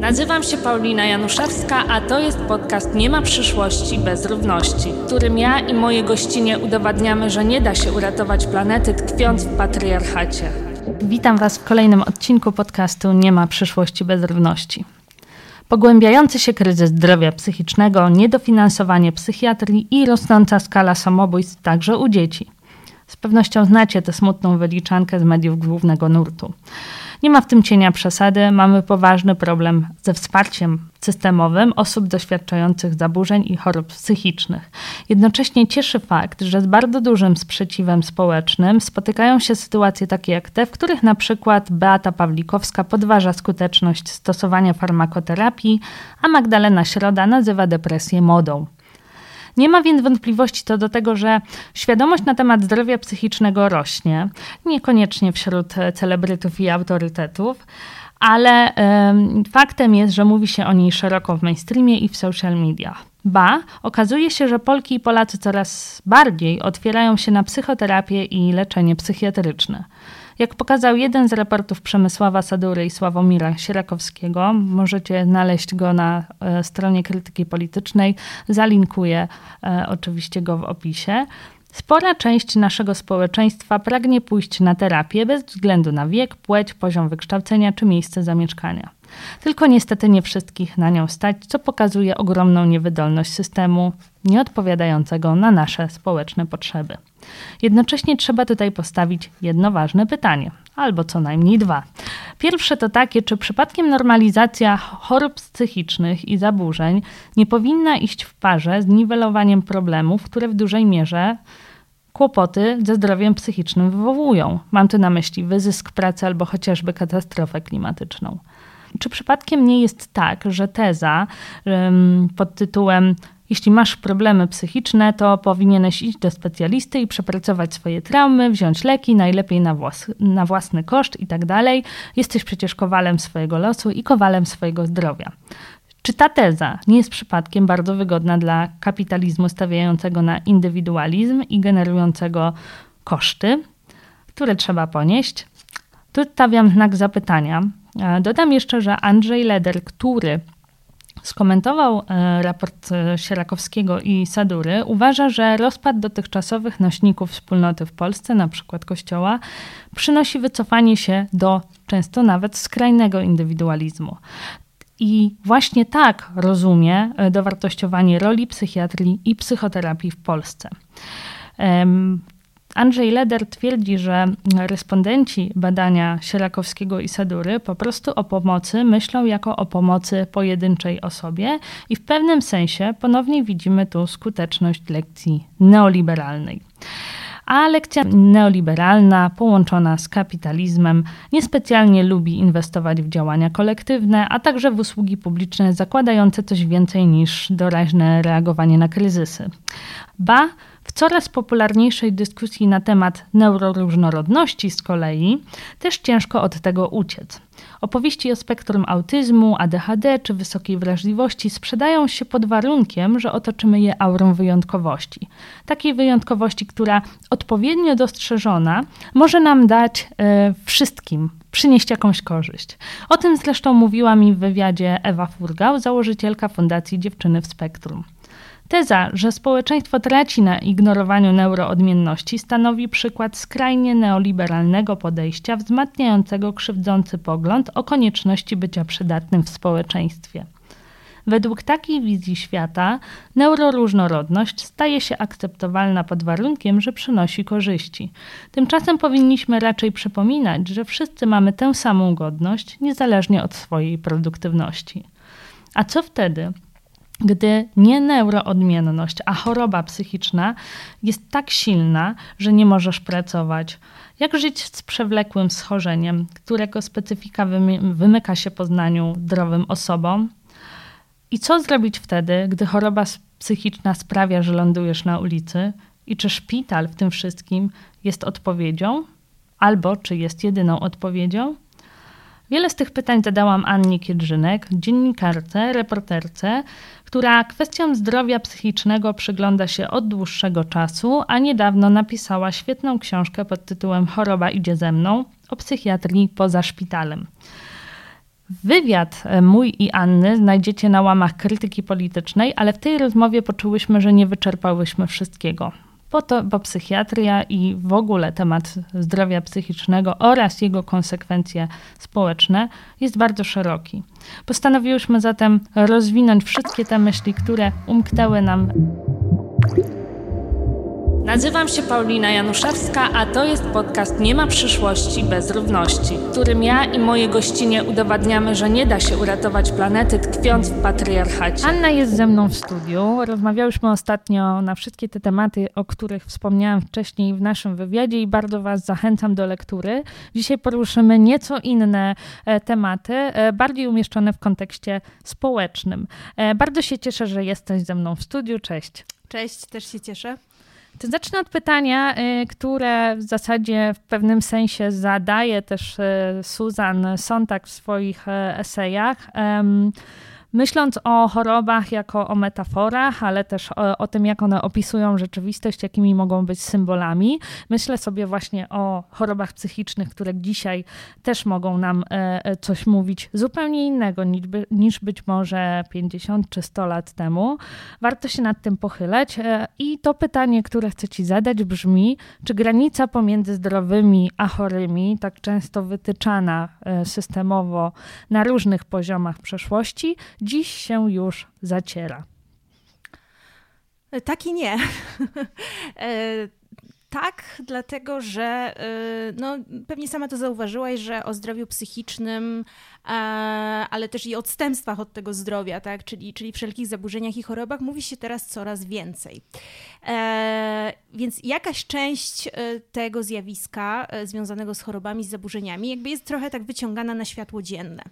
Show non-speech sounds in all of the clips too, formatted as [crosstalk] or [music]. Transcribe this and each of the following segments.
Nazywam się Paulina Januszewska, a to jest podcast Nie ma przyszłości bez równości, w którym ja i moje gościnie udowadniamy, że nie da się uratować planety tkwiąc w patriarchacie. Witam Was w kolejnym odcinku podcastu Nie ma przyszłości bez równości. Pogłębiający się kryzys zdrowia psychicznego, niedofinansowanie psychiatrii i rosnąca skala samobójstw także u dzieci. Z pewnością znacie tę smutną wyliczankę z mediów głównego nurtu. Nie ma w tym cienia przesady, mamy poważny problem ze wsparciem systemowym osób doświadczających zaburzeń i chorób psychicznych. Jednocześnie cieszy fakt, że z bardzo dużym sprzeciwem społecznym spotykają się sytuacje takie jak te, w których na przykład Beata Pawlikowska podważa skuteczność stosowania farmakoterapii, a Magdalena Środa nazywa depresję modą. Nie ma więc wątpliwości co do tego, że świadomość na temat zdrowia psychicznego rośnie, niekoniecznie wśród celebrytów i autorytetów, ale faktem jest, że mówi się o niej szeroko w mainstreamie i w social media. Ba, okazuje się, że Polki i Polacy coraz bardziej otwierają się na psychoterapię i leczenie psychiatryczne. Jak pokazał jeden z raportów Przemysława Sadury i Sławomira Sierakowskiego, możecie znaleźć go na e, stronie krytyki politycznej, zalinkuję e, oczywiście go w opisie. Spora część naszego społeczeństwa pragnie pójść na terapię bez względu na wiek, płeć, poziom wykształcenia czy miejsce zamieszkania. Tylko niestety nie wszystkich na nią stać, co pokazuje ogromną niewydolność systemu, nieodpowiadającego na nasze społeczne potrzeby. Jednocześnie trzeba tutaj postawić jedno ważne pytanie, albo co najmniej dwa. Pierwsze to takie, czy przypadkiem normalizacja chorób psychicznych i zaburzeń nie powinna iść w parze z niwelowaniem problemów, które w dużej mierze kłopoty ze zdrowiem psychicznym wywołują. Mam tu na myśli wyzysk pracy albo chociażby katastrofę klimatyczną. Czy przypadkiem nie jest tak, że teza pod tytułem jeśli masz problemy psychiczne, to powinieneś iść do specjalisty i przepracować swoje traumy, wziąć leki, najlepiej na, na własny koszt i tak dalej. Jesteś przecież kowalem swojego losu i kowalem swojego zdrowia. Czy ta teza nie jest przypadkiem bardzo wygodna dla kapitalizmu stawiającego na indywidualizm i generującego koszty, które trzeba ponieść? Tu stawiam znak zapytania. Dodam jeszcze, że Andrzej Leder, który skomentował e, raport e, Sierakowskiego i Sadury, uważa, że rozpad dotychczasowych nośników wspólnoty w Polsce, przykład Kościoła, przynosi wycofanie się do często nawet skrajnego indywidualizmu. I właśnie tak rozumie e, dowartościowanie roli psychiatrii i psychoterapii w Polsce. Andrzej Leder twierdzi, że respondenci badania Sierakowskiego i Sadury po prostu o pomocy myślą jako o pomocy pojedynczej osobie i w pewnym sensie ponownie widzimy tu skuteczność lekcji neoliberalnej a lekcja neoliberalna połączona z kapitalizmem niespecjalnie lubi inwestować w działania kolektywne, a także w usługi publiczne zakładające coś więcej niż doraźne reagowanie na kryzysy. Ba, coraz popularniejszej dyskusji na temat neuroróżnorodności z kolei też ciężko od tego uciec. Opowieści o spektrum autyzmu, ADHD czy wysokiej wrażliwości sprzedają się pod warunkiem, że otoczymy je aurą wyjątkowości. Takiej wyjątkowości, która odpowiednio dostrzeżona może nam dać e, wszystkim, przynieść jakąś korzyść. O tym zresztą mówiła mi w wywiadzie Ewa Furgał, założycielka Fundacji Dziewczyny w Spektrum. Teza, że społeczeństwo traci na ignorowaniu neuroodmienności, stanowi przykład skrajnie neoliberalnego podejścia wzmacniającego krzywdzący pogląd o konieczności bycia przydatnym w społeczeństwie. Według takiej wizji świata neuroróżnorodność staje się akceptowalna pod warunkiem, że przynosi korzyści. Tymczasem powinniśmy raczej przypominać, że wszyscy mamy tę samą godność, niezależnie od swojej produktywności. A co wtedy, gdy nie neuroodmienność, a choroba psychiczna jest tak silna, że nie możesz pracować. Jak żyć z przewlekłym schorzeniem, którego specyfika wymyka się poznaniu zdrowym osobom? I co zrobić wtedy, gdy choroba psychiczna sprawia, że lądujesz na ulicy? I czy szpital w tym wszystkim jest odpowiedzią? Albo czy jest jedyną odpowiedzią? Wiele z tych pytań zadałam Annie Kiedrzynek, dziennikarce, reporterce, która kwestiom zdrowia psychicznego przygląda się od dłuższego czasu, a niedawno napisała świetną książkę pod tytułem Choroba idzie ze mną o psychiatrii poza szpitalem. Wywiad e, mój i Anny znajdziecie na łamach krytyki politycznej, ale w tej rozmowie poczułyśmy, że nie wyczerpałyśmy wszystkiego. Po to, bo psychiatria i w ogóle temat zdrowia psychicznego oraz jego konsekwencje społeczne jest bardzo szeroki. Postanowiłyśmy zatem rozwinąć wszystkie te myśli, które umknęły nam Nazywam się Paulina Januszewska, a to jest podcast Nie ma przyszłości bez równości, w którym ja i moje gościnie udowadniamy, że nie da się uratować planety tkwiąc w patriarchacie. Anna jest ze mną w studiu. Rozmawiałyśmy ostatnio na wszystkie te tematy, o których wspomniałam wcześniej w naszym wywiadzie i bardzo Was zachęcam do lektury. Dzisiaj poruszymy nieco inne e, tematy, e, bardziej umieszczone w kontekście społecznym. E, bardzo się cieszę, że jesteś ze mną w studiu. Cześć. Cześć, też się cieszę. To zacznę od pytania, y, które w zasadzie w pewnym sensie zadaje też y, Susan Sontag w swoich y, esejach. Myśląc o chorobach jako o metaforach, ale też o, o, tym, jak one opisują rzeczywistość, jakimi mogą być symbolami, myślę sobie właśnie o chorobach psychicznych, które dzisiaj też mogą nam e, e, coś mówić zupełnie innego niż, niż być może 50 czy 100 lat temu. Warto się nad tym pochylać. E, I to pytanie, które chcę Ci zadać, brzmi: czy granica pomiędzy zdrowymi a chorymi, tak często wytyczana systemowo na różnych poziomach przeszłości, dziś się już zaciera? E, tak i nie. [laughs] E, tak, dlatego że e, no, pewnie sama to zauważyłaś, że o zdrowiu psychicznym, ale też i odstępstwach od tego zdrowia, tak? czyli, czyli wszelkich zaburzeniach i chorobach mówi się teraz coraz więcej. Więc jakaś część tego zjawiska związanego z chorobami, z zaburzeniami, jakby jest trochę tak wyciągana na światło dzienne.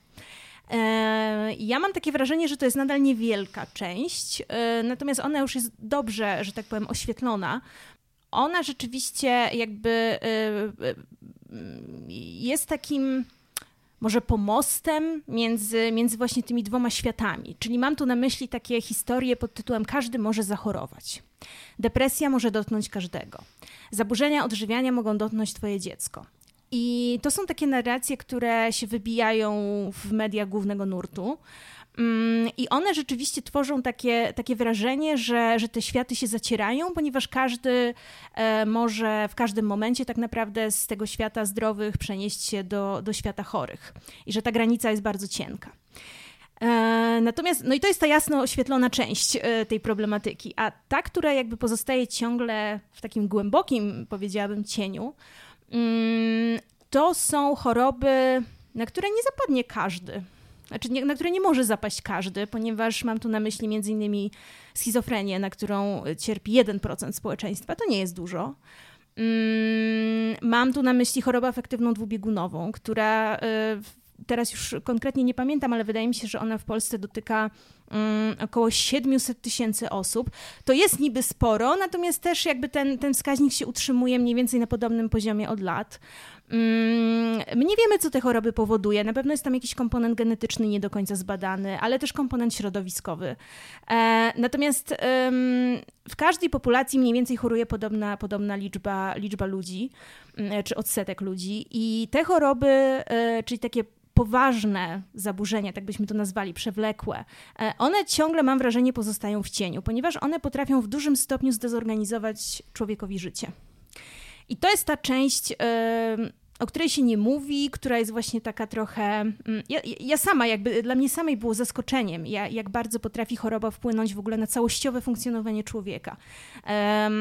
E, ja mam takie wrażenie, że to jest nadal niewielka część, e, natomiast ona już jest dobrze, że tak powiem, oświetlona. Ona rzeczywiście jakby e, jest takim może pomostem między, między właśnie tymi dwoma światami. Czyli mam tu na myśli takie historie pod tytułem Każdy może zachorować. Depresja może dotknąć każdego. Zaburzenia odżywiania mogą dotknąć Twoje dziecko. I to są takie narracje, które się wybijają w mediach głównego nurtu. Mm, I one rzeczywiście tworzą takie, takie wrażenie, że, że te światy się zacierają, ponieważ każdy e, może w każdym momencie tak naprawdę z tego świata zdrowych przenieść się do, do świata chorych i że ta granica jest bardzo cienka. E, natomiast, no i to jest ta jasno oświetlona część e, tej problematyki, a ta, która jakby pozostaje ciągle w takim głębokim, powiedziałabym, cieniu, to są choroby, na które nie zapadnie każdy. Znaczy, nie, na które nie może zapaść każdy, ponieważ mam tu na myśli innymi schizofrenię, na którą cierpi 1% społeczeństwa. To nie jest dużo. Mm, mam tu na myśli chorobę afektywną dwubiegunową, która y, teraz już konkretnie nie pamiętam, ale wydaje mi się, że ona w Polsce dotyka um, około 700 tysięcy osób. To jest niby sporo, natomiast też jakby ten, ten wskaźnik się utrzymuje mniej więcej na podobnym poziomie od lat. Um, my nie wiemy, co te choroby powoduje. Na pewno jest tam jakiś komponent genetyczny nie do końca zbadany, ale też komponent środowiskowy. E, natomiast w każdej populacji mniej więcej choruje podobna, podobna liczba, liczba ludzi, mm, czy odsetek ludzi. I te choroby, e, czyli takie poważne zaburzenia, tak byśmy to nazwali, przewlekłe, e, one ciągle, mam wrażenie, pozostają w cieniu, ponieważ one potrafią w dużym stopniu zdezorganizować człowiekowi życie. I to jest ta część o której się nie mówi, która jest właśnie taka trochę. Mm, ja, ja, sama, jakby dla mnie samej było zaskoczeniem, ja, jak bardzo potrafi choroba wpłynąć w ogóle na całościowe funkcjonowanie człowieka. Um,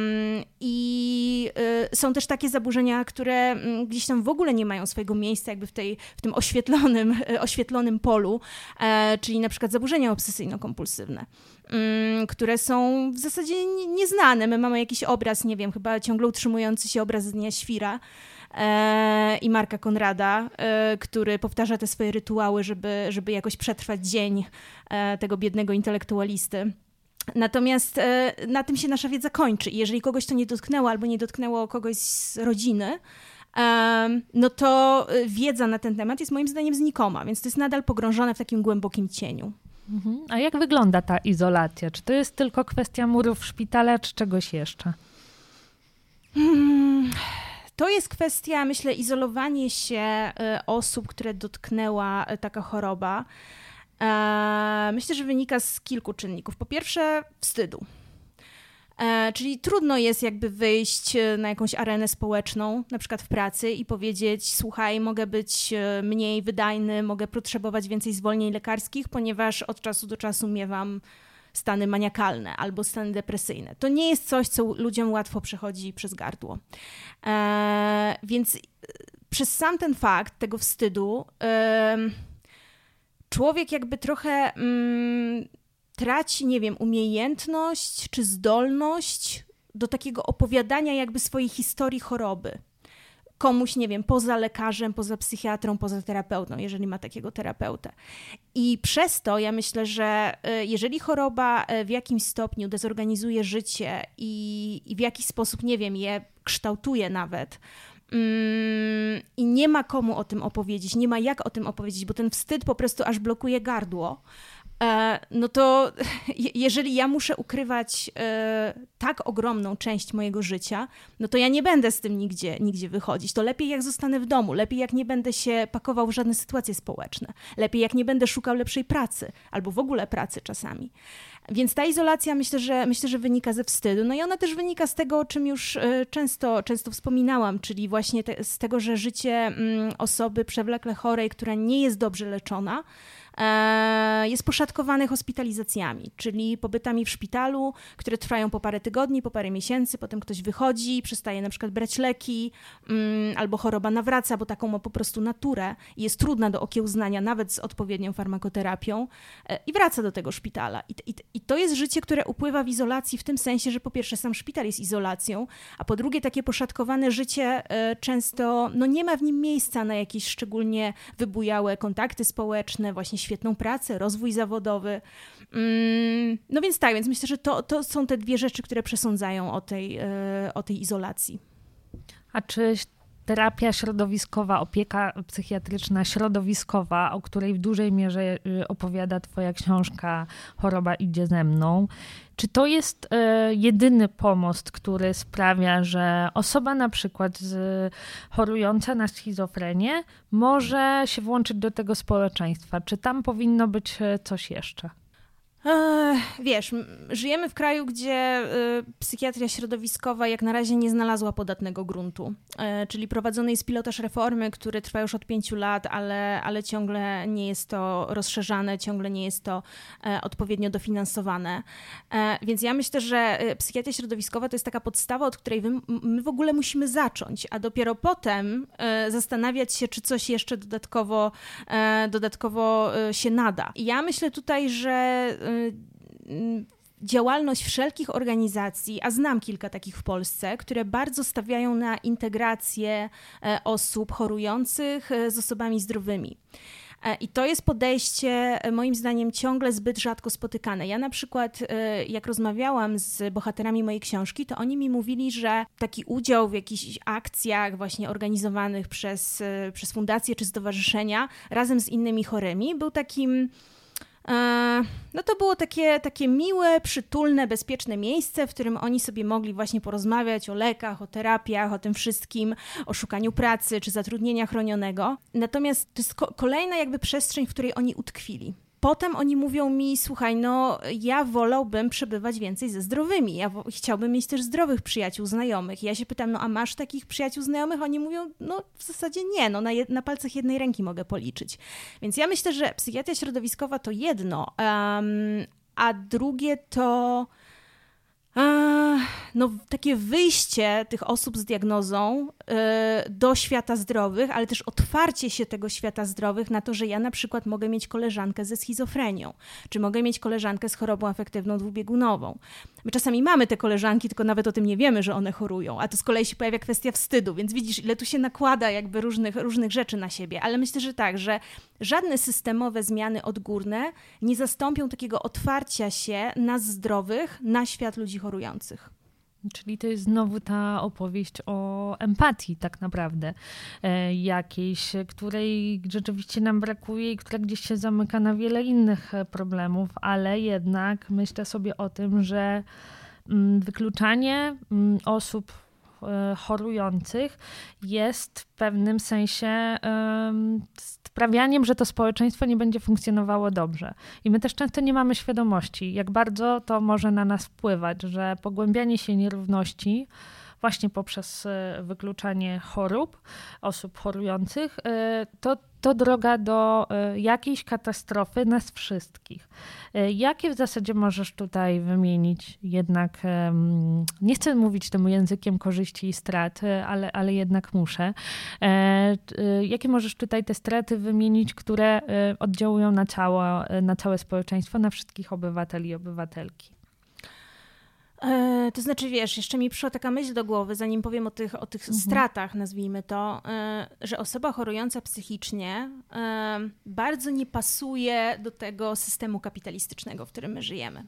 I y, są też takie zaburzenia, które mm, gdzieś tam w ogóle nie mają swojego miejsca, jakby w, tej, w tym oświetlonym, [laughs] oświetlonym polu, e, czyli na przykład zaburzenia obsesyjno-kompulsywne mm, które są w zasadzie nieznane. My mamy jakiś obraz, nie wiem, chyba ciągle utrzymujący się obraz Dnia Świra, e, i Marka Konrada, e, który powtarza te swoje rytuały, żeby, żeby jakoś przetrwać dzień e, tego biednego intelektualisty. Natomiast na tym się nasza wiedza kończy. I jeżeli kogoś to nie dotknęło albo nie dotknęło kogoś z rodziny, no to y, wiedza na ten temat jest moim zdaniem znikoma, więc to jest nadal pogrążone w takim głębokim cieniu. Mhm. A jak wygląda ta izolacja? Czy to jest tylko kwestia murów szpitala, czy czegoś jeszcze? Hmm. To jest kwestia, myślę, izolowanie się y, osób, które dotknęła y, taka choroba. E, myślę, że wynika z kilku czynników. Po pierwsze, wstydu. E, czyli trudno jest jakby wyjść e, na jakąś arenę społeczną, na przykład w pracy i powiedzieć: Słuchaj, mogę być mniej wydajny, mogę potrzebować więcej zwolnień lekarskich, ponieważ od czasu do czasu miewam stany maniakalne albo stany depresyjne. To nie jest coś, co ludziom łatwo przechodzi przez gardło. E, więc przez sam ten fakt tego wstydu. E, człowiek jakby trochę mm, traci, nie wiem, umiejętność czy zdolność do takiego opowiadania jakby swojej historii choroby. Komuś, nie wiem, poza lekarzem, poza psychiatrą, poza terapeutą, jeżeli ma takiego terapeutę. I przez to ja myślę, że e, jeżeli choroba e, w jakimś stopniu dezorganizuje życie i, i w jakiś sposób, nie wiem, je kształtuje nawet, Mm, I nie ma komu o tym opowiedzieć, nie ma jak o tym opowiedzieć, bo ten wstyd po prostu aż blokuje gardło. E, no to [laughs] jeżeli ja muszę ukrywać e, tak ogromną część mojego życia, no to ja nie będę z tym nigdzie, nigdzie wychodzić. To lepiej jak zostanę w domu, lepiej jak nie będę się pakował w żadne sytuacje społeczne, lepiej jak nie będę szukał lepszej pracy albo w ogóle pracy czasami. Więc ta izolacja myślę, że myślę, że wynika ze wstydu. No i ona też wynika z tego, o czym już e, często, często wspominałam, czyli właśnie te, z tego, że życie mm, osoby przewlekle chorej, która nie jest dobrze leczona, jest poszatkowane hospitalizacjami, czyli pobytami w szpitalu, które trwają po parę tygodni, po parę miesięcy, potem ktoś wychodzi, przestaje na przykład brać leki, mm, albo choroba nawraca, bo taką ma po prostu naturę i jest trudna do okiełznania, nawet z odpowiednią farmakoterapią, e, i wraca do tego szpitala. I, i, I to jest życie, które upływa w izolacji w tym sensie, że po pierwsze sam szpital jest izolacją, a po drugie takie poszatkowane życie e, często no nie ma w nim miejsca na jakieś szczególnie wybujałe kontakty społeczne, właśnie świetną pracę, rozwój zawodowy. Mm, no więc tak, więc myślę, że to, to są te dwie rzeczy, które przesądzają o tej, e, o tej izolacji. A czy terapia środowiskowa, opieka psychiatryczna środowiskowa, o której w dużej mierze y, opowiada Twoja książka Choroba idzie ze mną. Czy to jest y, jedyny pomost, który sprawia, że osoba na przykład chorująca na schizofrenię może się włączyć do tego społeczeństwa? Czy tam powinno być y, coś jeszcze? Wiesz, żyjemy w kraju, gdzie y, psychiatria środowiskowa jak na razie nie znalazła podatnego gruntu. E, czyli prowadzony jest pilotaż reformy, który trwa już od pięciu lat, ale, ale ciągle nie jest to rozszerzane, ciągle nie jest to e, odpowiednio dofinansowane. E, więc ja myślę, że psychiatria środowiskowa to jest taka podstawa, od której my w ogóle musimy zacząć, a dopiero potem zastanawiać się, czy coś jeszcze dodatkowo, dodatkowo się nada. Ja myślę tutaj, że działalność wszelkich organizacji, a znam kilka takich w Polsce, które bardzo stawiają na integrację e, osób chorujących e, z osobami zdrowymi. E, I to jest podejście, moim zdaniem, ciągle zbyt rzadko spotykane. Ja na przykład, jak rozmawiałam z bohaterami mojej książki, to oni mi mówili, że taki udział w jakichś akcjach właśnie organizowanych przez, przez fundacje czy stowarzyszenia razem z innymi chorymi był takim no to było takie, takie miłe, przytulne, bezpieczne miejsce, w którym oni sobie mogli właśnie porozmawiać o lekach, o terapiach, o tym wszystkim, o szukaniu pracy czy zatrudnienia chronionego. Natomiast to jest kolejna jakby przestrzeń, w której oni utkwili potem oni mówią mi, słuchaj, no ja wolałbym przebywać więcej ze zdrowymi. Ja chciałbym mieć też zdrowych przyjaciół, znajomych. I ja się pytam, no a masz takich przyjaciół, znajomych? Oni mówią, no w zasadzie nie, no na, na palcach jednej ręki mogę policzyć. Więc ja myślę, że psychiatria środowiskowa to jedno, um, a drugie to no, takie wyjście tych osób z diagnozą y, do świata zdrowych, ale też otwarcie się tego świata zdrowych na to, że ja na przykład mogę mieć koleżankę ze schizofrenią, czy mogę mieć koleżankę z chorobą afektywną dwubiegunową. My czasami mamy te koleżanki, tylko nawet o tym nie wiemy, że one chorują, a tu z kolei się pojawia kwestia wstydu, więc widzisz, ile tu się nakłada jakby różnych, różnych rzeczy na siebie, ale myślę, że tak, że żadne systemowe zmiany odgórne nie zastąpią takiego otwarcia się nas zdrowych na świat ludzi chorujących. Czyli to jest znowu ta opowieść o empatii, tak naprawdę, e, jakiejś, której rzeczywiście nam brakuje i która gdzieś się zamyka na wiele innych e, problemów, ale jednak myślę sobie o tym, że mm, wykluczanie mm, osób chorujących jest w pewnym sensie sprawianiem, że to społeczeństwo nie będzie funkcjonowało dobrze. I my też często nie mamy świadomości, jak bardzo to może na nas wpływać, że pogłębianie się nierówności właśnie poprzez e, wykluczanie chorób, osób chorujących, e, to to droga do e, jakiejś katastrofy nas wszystkich. Jakie w zasadzie możesz tutaj wymienić jednak, nie chcę mówić tym językiem korzyści i strat, ale, ale jednak muszę. Jakie możesz tutaj te straty wymienić, które oddziałują na, całe, na całe społeczeństwo, na wszystkich obywateli i obywatelki? E, to znaczy, wiesz, jeszcze mi przyszła taka myśl do głowy, zanim powiem o tych, o tych mhm. stratach, nazwijmy to, e, że osoba chorująca psychicznie e, bardzo nie pasuje do tego systemu kapitalistycznego, w którym my żyjemy.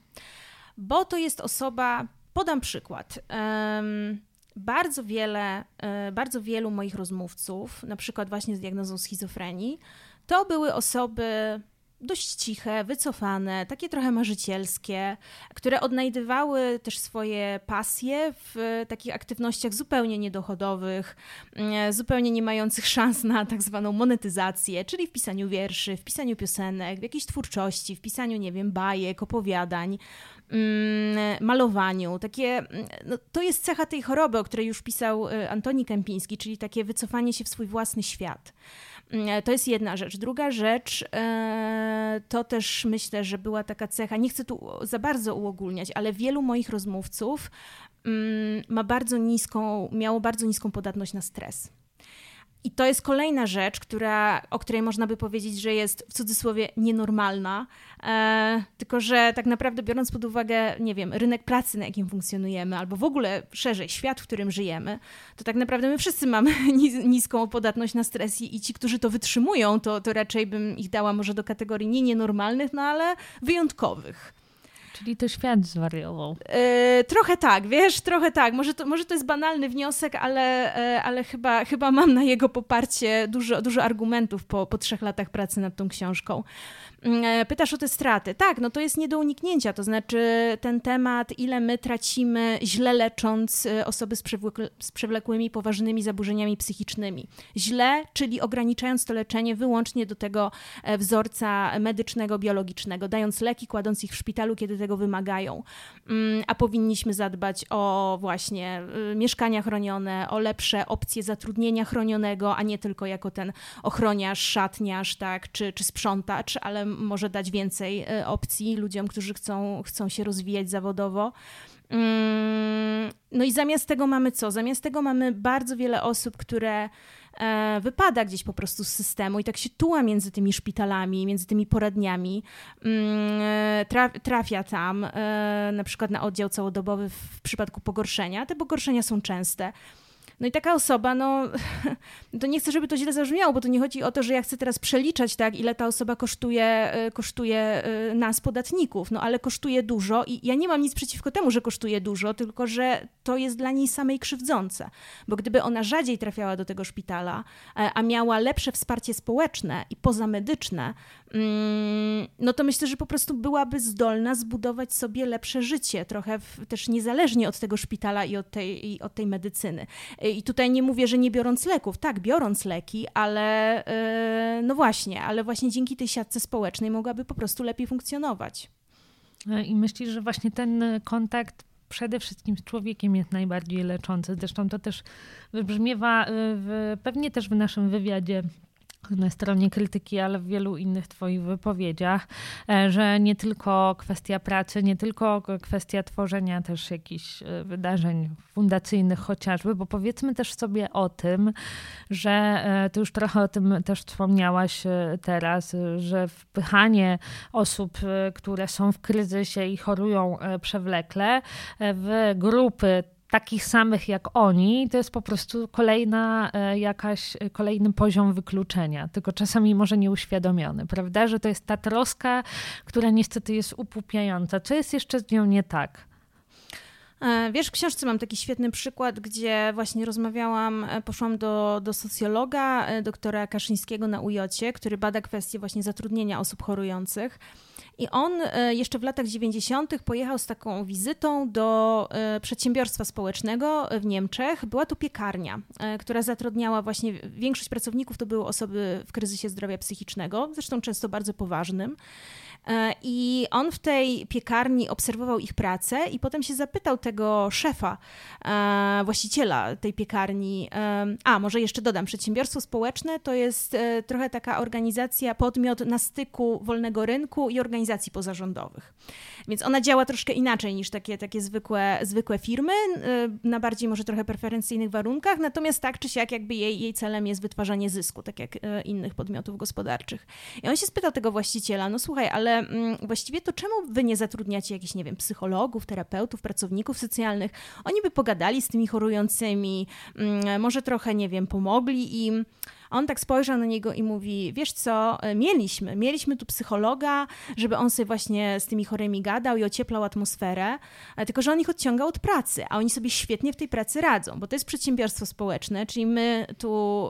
Bo to jest osoba, podam przykład. Bardzo wiele, bardzo wielu moich rozmówców, na przykład właśnie z diagnozą schizofrenii, to były osoby dość ciche, wycofane, takie trochę marzycielskie, które odnajdywały też swoje pasje w takich aktywnościach zupełnie niedochodowych, mm, zupełnie nie mających szans na tak zwaną monetyzację, czyli w pisaniu wierszy, w pisaniu piosenek, w jakiejś twórczości, w pisaniu, nie wiem, bajek, opowiadań malowaniu. Takie, mm, no, to jest cecha tej choroby, o której już pisał y, Antoni Kępiński, czyli takie wycofanie się w swój własny świat. Mm, to jest jedna rzecz. Druga rzecz e, to też myślę, że była taka cecha, nie chcę tu za bardzo uogólniać, ale wielu moich rozmówców mm, ma bardzo niską, miało bardzo niską podatność na stres. I to jest kolejna rzecz, która, o której można by powiedzieć, że jest w cudzysłowie nienormalna, e, tylko że tak naprawdę biorąc pod uwagę, nie wiem, rynek pracy, na jakim funkcjonujemy, albo w ogóle szerzej świat, w którym żyjemy, to tak naprawdę my wszyscy mamy [laughs] niską podatność na stres i, i ci, którzy to wytrzymują, to, to raczej bym ich dała może do kategorii nie nienormalnych, no ale wyjątkowych. Czyli to świat zwariował. E, trochę tak, wiesz, trochę tak. Może to, może to jest banalny wniosek, ale, e, ale chyba, chyba mam na jego poparcie dużo, dużo argumentów po, po trzech latach pracy nad tą książką. Mm, e, pytasz o te straty. Tak, no to jest nie do uniknięcia, to znaczy ten temat, ile my tracimy źle lecząc e, osoby z, z przewlekłymi, poważnymi zaburzeniami psychicznymi. Źle, czyli ograniczając to leczenie wyłącznie do tego e, wzorca medycznego, biologicznego, dając leki, kładąc ich w szpitalu, kiedy tego wymagają. Mm, a powinniśmy zadbać o właśnie mieszkania chronione, o lepsze opcje zatrudnienia chronionego, a nie tylko jako ten ochroniarz, szatniarz, tak, czy, czy sprzątacz, ale może dać więcej e, opcji ludziom, którzy chcą, chcą się rozwijać zawodowo. Mm, no i zamiast tego mamy co? Zamiast tego mamy bardzo wiele osób, które e, wypada gdzieś po prostu z systemu i tak się tuła między tymi szpitalami, między tymi poradniami, mm, trafia tam e, na przykład na oddział całodobowy w przypadku pogorszenia. Te pogorszenia są częste. No i taka osoba, no [laughs] to nie chcę, żeby to źle zabrzmiało, bo to nie chodzi o to, że ja chcę teraz przeliczać, tak, ile ta osoba kosztuje, y, kosztuje y, nas, podatników, no ale kosztuje dużo i ja nie mam nic przeciwko temu, że kosztuje dużo, tylko że to jest dla niej samej krzywdzące, bo gdyby ona rzadziej trafiała do tego szpitala, e, a miała lepsze wsparcie społeczne i pozamedyczne, no to myślę, że po prostu byłaby zdolna zbudować sobie lepsze życie, trochę w, też niezależnie od tego szpitala i od tej, i od tej medycyny. I tutaj nie mówię, że nie biorąc leków, tak, biorąc leki, ale yy, no właśnie, ale właśnie dzięki tej siatce społecznej mogłaby po prostu lepiej funkcjonować. I myślisz, że właśnie ten kontakt przede wszystkim z człowiekiem jest najbardziej leczący. Zresztą to też wybrzmiewa y, w, pewnie też w naszym wywiadzie na stronie krytyki, ale w wielu innych Twoich wypowiedziach, e, że nie tylko kwestia pracy, nie tylko kwestia tworzenia też jakichś e, wydarzeń fundacyjnych chociażby, bo powiedzmy też sobie o tym, że e, Ty już trochę o tym też wspomniałaś teraz, że wpychanie osób, które są w kryzysie i chorują przewlekle, w grupy takich samych jak oni, to jest po prostu kolejna e, jakaś, e, kolejny poziom wykluczenia, tylko czasami może nieuświadomiony, prawda? Że to jest ta troska, która niestety jest upupiająca. Co jest jeszcze z nią nie tak? E, wiesz, w książce mam taki świetny przykład, gdzie właśnie rozmawiałam, e, poszłam do, do socjologa, e, doktora Kaszyńskiego na UJ, który bada kwestie właśnie zatrudnienia osób chorujących. I on jeszcze w latach 90. pojechał z taką wizytą do przedsiębiorstwa społecznego w Niemczech. Była to piekarnia, która zatrudniała właśnie większość pracowników to były osoby w kryzysie zdrowia psychicznego, zresztą często bardzo poważnym. E, I on w tej piekarni obserwował ich pracę i potem się zapytał tego szefa, e, właściciela tej piekarni, e, a może jeszcze dodam, przedsiębiorstwo społeczne to jest trochę taka organizacja, podmiot na styku wolnego rynku i organizacji pozarządowych. Więc ona działa troszkę inaczej niż takie, takie zwykłe, zwykłe firmy, na bardziej może trochę preferencyjnych warunkach, natomiast tak czy siak jakby jej, jej celem jest wytwarzanie zysku, tak jak innych podmiotów gospodarczych. I on się spytał tego właściciela, no słuchaj, ale Mm, właściwie to czemu wy nie zatrudniacie jakichś, nie wiem, psychologów, terapeutów, pracowników socjalnych? Oni by pogadali z tymi chorującymi, mm, może trochę, nie wiem, pomogli im. On tak spojrzał na niego i mówi: Wiesz co, e, mieliśmy, mieliśmy tu psychologa, żeby on sobie właśnie z tymi chorymi gadał i ocieplał atmosferę, tylko że on ich odciągał od pracy, a oni sobie świetnie w tej pracy radzą, bo to jest przedsiębiorstwo społeczne, czyli my tu,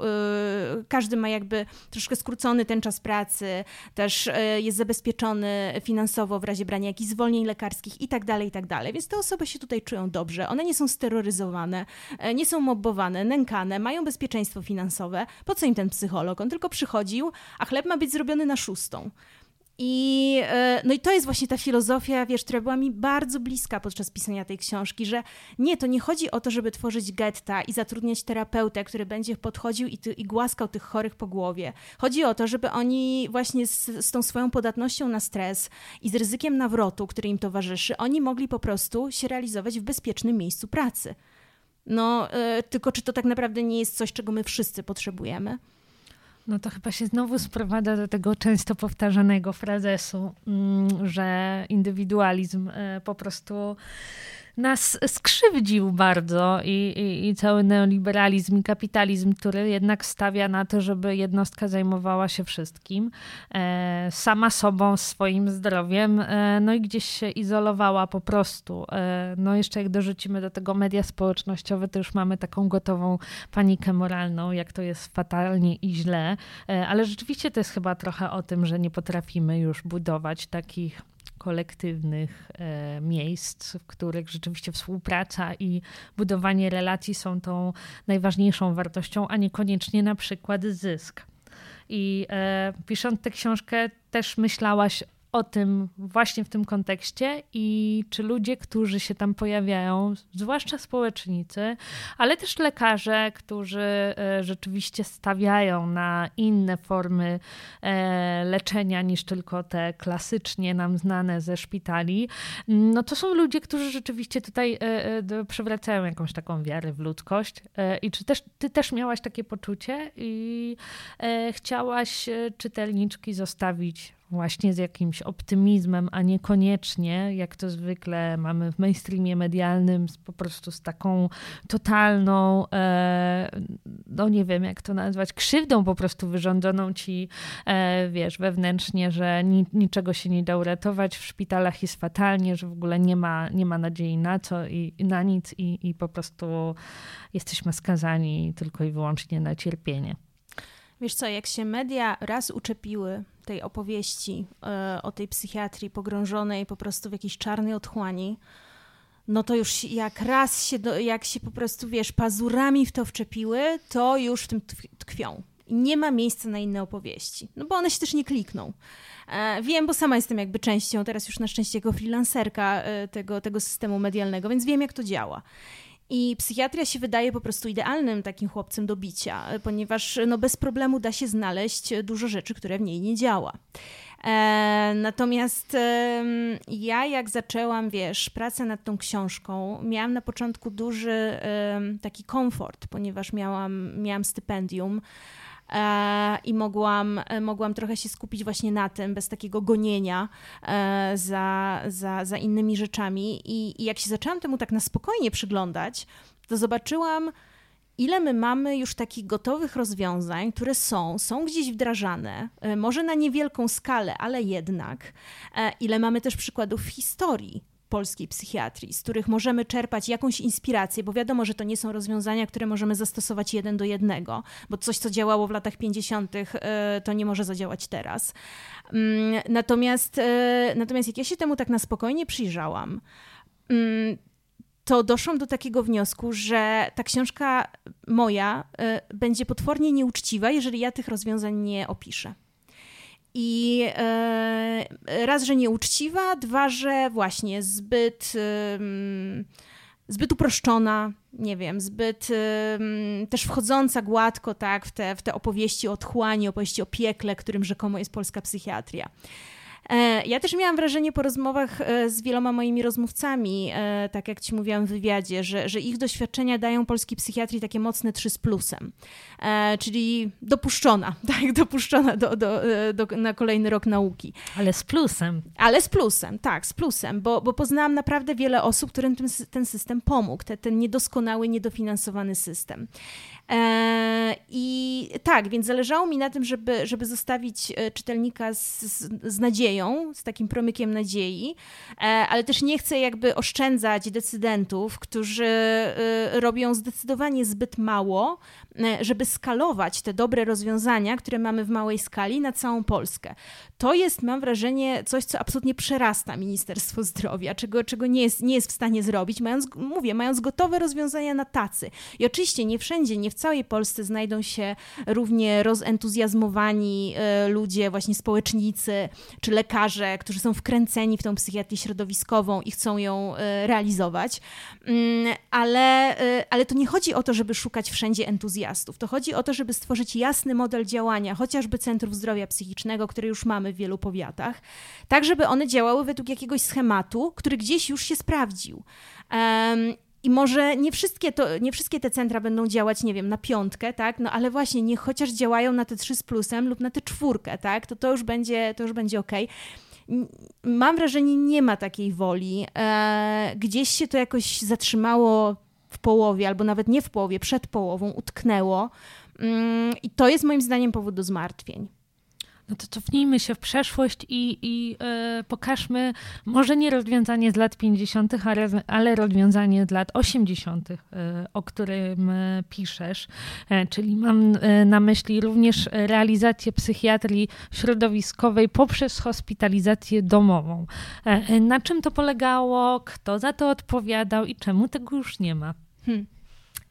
yy, każdy ma jakby troszkę skrócony ten czas pracy, też yy, jest zabezpieczony finansowo w razie brania jakichś zwolnień lekarskich i tak dalej, i tak dalej. Więc te osoby się tutaj czują dobrze, one nie są steroryzowane, nie są mobbowane, nękane, mają bezpieczeństwo finansowe. Po co im ten psycholog, on tylko przychodził, a chleb ma być zrobiony na szóstą. I, e, no i to jest właśnie ta filozofia, wiesz, która była mi bardzo bliska podczas pisania tej książki, że nie, to nie chodzi o to, żeby tworzyć getta i zatrudniać terapeutę, który będzie podchodził i, ty, i głaskał tych chorych po głowie. Chodzi o to, żeby oni właśnie z, z tą swoją podatnością na stres i z ryzykiem nawrotu, który im towarzyszy, oni mogli po prostu się realizować w bezpiecznym miejscu pracy. No, yy, tylko czy to tak naprawdę nie jest coś, czego my wszyscy potrzebujemy? No to chyba się znowu sprowadza do tego często powtarzanego frazesu, mm, że indywidualizm e, po prostu nas skrzywdził bardzo i, i, i, cały neoliberalizm i kapitalizm, który jednak stawia na to, żeby jednostka zajmowała się wszystkim, e, sama sobą, swoim zdrowiem, e, no i gdzieś się izolowała po prostu. E, no jeszcze jak dorzucimy do tego media społecznościowe, to już mamy taką gotową panikę moralną, jak to jest fatalnie i źle, e, ale rzeczywiście to jest chyba trochę o tym, że nie potrafimy już budować takich kolektywnych e, miejsc, w których rzeczywiście współpraca i budowanie relacji są tą najważniejszą wartością, a niekoniecznie na przykład zysk. I e, pisząc tę książkę, też myślałaś o tym właśnie w tym kontekście i czy ludzie, którzy się tam pojawiają, zwłaszcza społecznicy, ale też lekarze, którzy e, rzeczywiście stawiają na inne formy e, leczenia niż tylko te klasycznie nam znane ze szpitali, no to są ludzie, którzy rzeczywiście tutaj e, przywracają jakąś taką wiarę w ludzkość. I czy też ty też miałaś takie poczucie i chciałaś czytelniczki zostawić właśnie z jakimś optymizmem, a niekoniecznie, jak to zwykle mamy w mainstreamie medialnym, po prostu z taką totalną, e, no nie wiem jak to nazwać, krzywdą po prostu wyrządzoną ci, e, wiesz, wewnętrznie, że ni niczego się nie da uratować, w szpitalach jest fatalnie, że w ogóle nie ma, nie ma nadziei na co i na nic i, i po prostu jesteśmy skazani tylko i wyłącznie na cierpienie. Wiesz co, jak się media raz uczepiły tej opowieści e, o tej psychiatrii pogrążonej po prostu w jakiejś czarnej otchłani, no to już jak raz się, do, jak się po prostu, wiesz, pazurami w to wczepiły, to już w tym tkwią. Nie ma miejsca na inne opowieści, no bo one się też nie klikną. E, wiem, bo sama jestem jakby częścią, teraz już na szczęście jako freelancerka e, tego, tego systemu medialnego, więc wiem, jak to działa. I psychiatria się wydaje po prostu idealnym takim chłopcem do bicia, ponieważ no, bez problemu da się znaleźć dużo rzeczy, które w niej nie działa. E, natomiast ja, jak zaczęłam, wiesz, pracę nad tą książką, miałam na początku duży taki komfort, ponieważ miałam, miałam stypendium. E, i mogłam, e, mogłam trochę się skupić właśnie na tym, bez takiego gonienia e, za, za, za innymi rzeczami. I, I jak się zaczęłam temu tak na spokojnie przyglądać, to zobaczyłam, ile my mamy już takich gotowych rozwiązań, które są, są gdzieś wdrażane, może na niewielką skalę, ale jednak, ile mamy też przykładów w historii polskiej psychiatrii, z których możemy czerpać jakąś inspirację, bo wiadomo, że to nie są rozwiązania, które możemy zastosować jeden do jednego, bo coś, co działało w latach 50., to nie może zadziałać teraz. Mm, natomiast, natomiast jak ja się temu tak na spokojnie przyjrzałam, mm, to doszłam do takiego wniosku, że ta książka moja y, będzie potwornie nieuczciwa, jeżeli ja tych rozwiązań nie opiszę. I raz, że nieuczciwa, dwa, że właśnie zbyt, zbyt uproszczona, nie wiem, zbyt też wchodząca gładko tak, w, te, w te opowieści o tchłani, opowieści o piekle, którym rzekomo jest polska psychiatria. E, ja też miałam wrażenie po rozmowach e, z wieloma moimi rozmówcami, e, tak jak ci mówiłam w wywiadzie, że, że ich doświadczenia dają polskiej psychiatrii takie mocne trzy z plusem, czyli dopuszczona, [laughs] tak, dopuszczona do, do, do, na kolejny rok nauki. Ale z plusem. Ale z plusem, tak, z plusem, bo, bo poznałam naprawdę wiele osób, którym ten, ten system pomógł, te, ten niedoskonały, niedofinansowany system. I tak, więc zależało mi na tym, żeby, żeby zostawić czytelnika z, z nadzieją, z takim promykiem nadziei, e, ale też nie chcę jakby oszczędzać decydentów, którzy e, robią zdecydowanie zbyt mało, e, żeby skalować te dobre rozwiązania, które mamy w małej skali na całą Polskę. To jest, mam wrażenie, coś, co absolutnie przerasta Ministerstwo Zdrowia, czego, czego nie, jest, nie jest w stanie zrobić, mając, mówię, mając gotowe rozwiązania na tacy. I oczywiście nie wszędzie, nie w całej Polsce znajdą się równie rozentuzjazmowani ludzie, właśnie społecznicy, czy lekarze, lekarze, którzy są wkręceni w tą psychiatrię środowiskową i chcą ją e, realizować. Mm, ale, e, ale to nie chodzi o to, żeby szukać wszędzie entuzjastów. To chodzi o to, żeby stworzyć jasny model działania, chociażby centrów zdrowia psychicznego, które już mamy w wielu powiatach, tak żeby one działały według jakiegoś schematu, który gdzieś już się sprawdził. I może nie wszystkie, to, nie wszystkie te centra będą działać, nie wiem, na piątkę, tak? No ale właśnie, niech chociaż działają na te trzy z plusem lub na tę czwórkę, tak? To to już będzie, to już będzie ok. Mam wrażenie, nie ma takiej woli. E, gdzieś się to jakoś zatrzymało w połowie, albo nawet nie w połowie, przed połową, utknęło. Mm, I to jest moim zdaniem powód do zmartwień. No to cofnijmy się w przeszłość i, i e, pokażmy może nie rozwiązanie z lat 50., ale, ale rozwiązanie z lat 80., e, o którym e, piszesz. czyli mam na myśli również realizację psychiatrii środowiskowej poprzez hospitalizację domową. na czym to polegało, kto za to odpowiadał i czemu tego już nie ma? Hmm.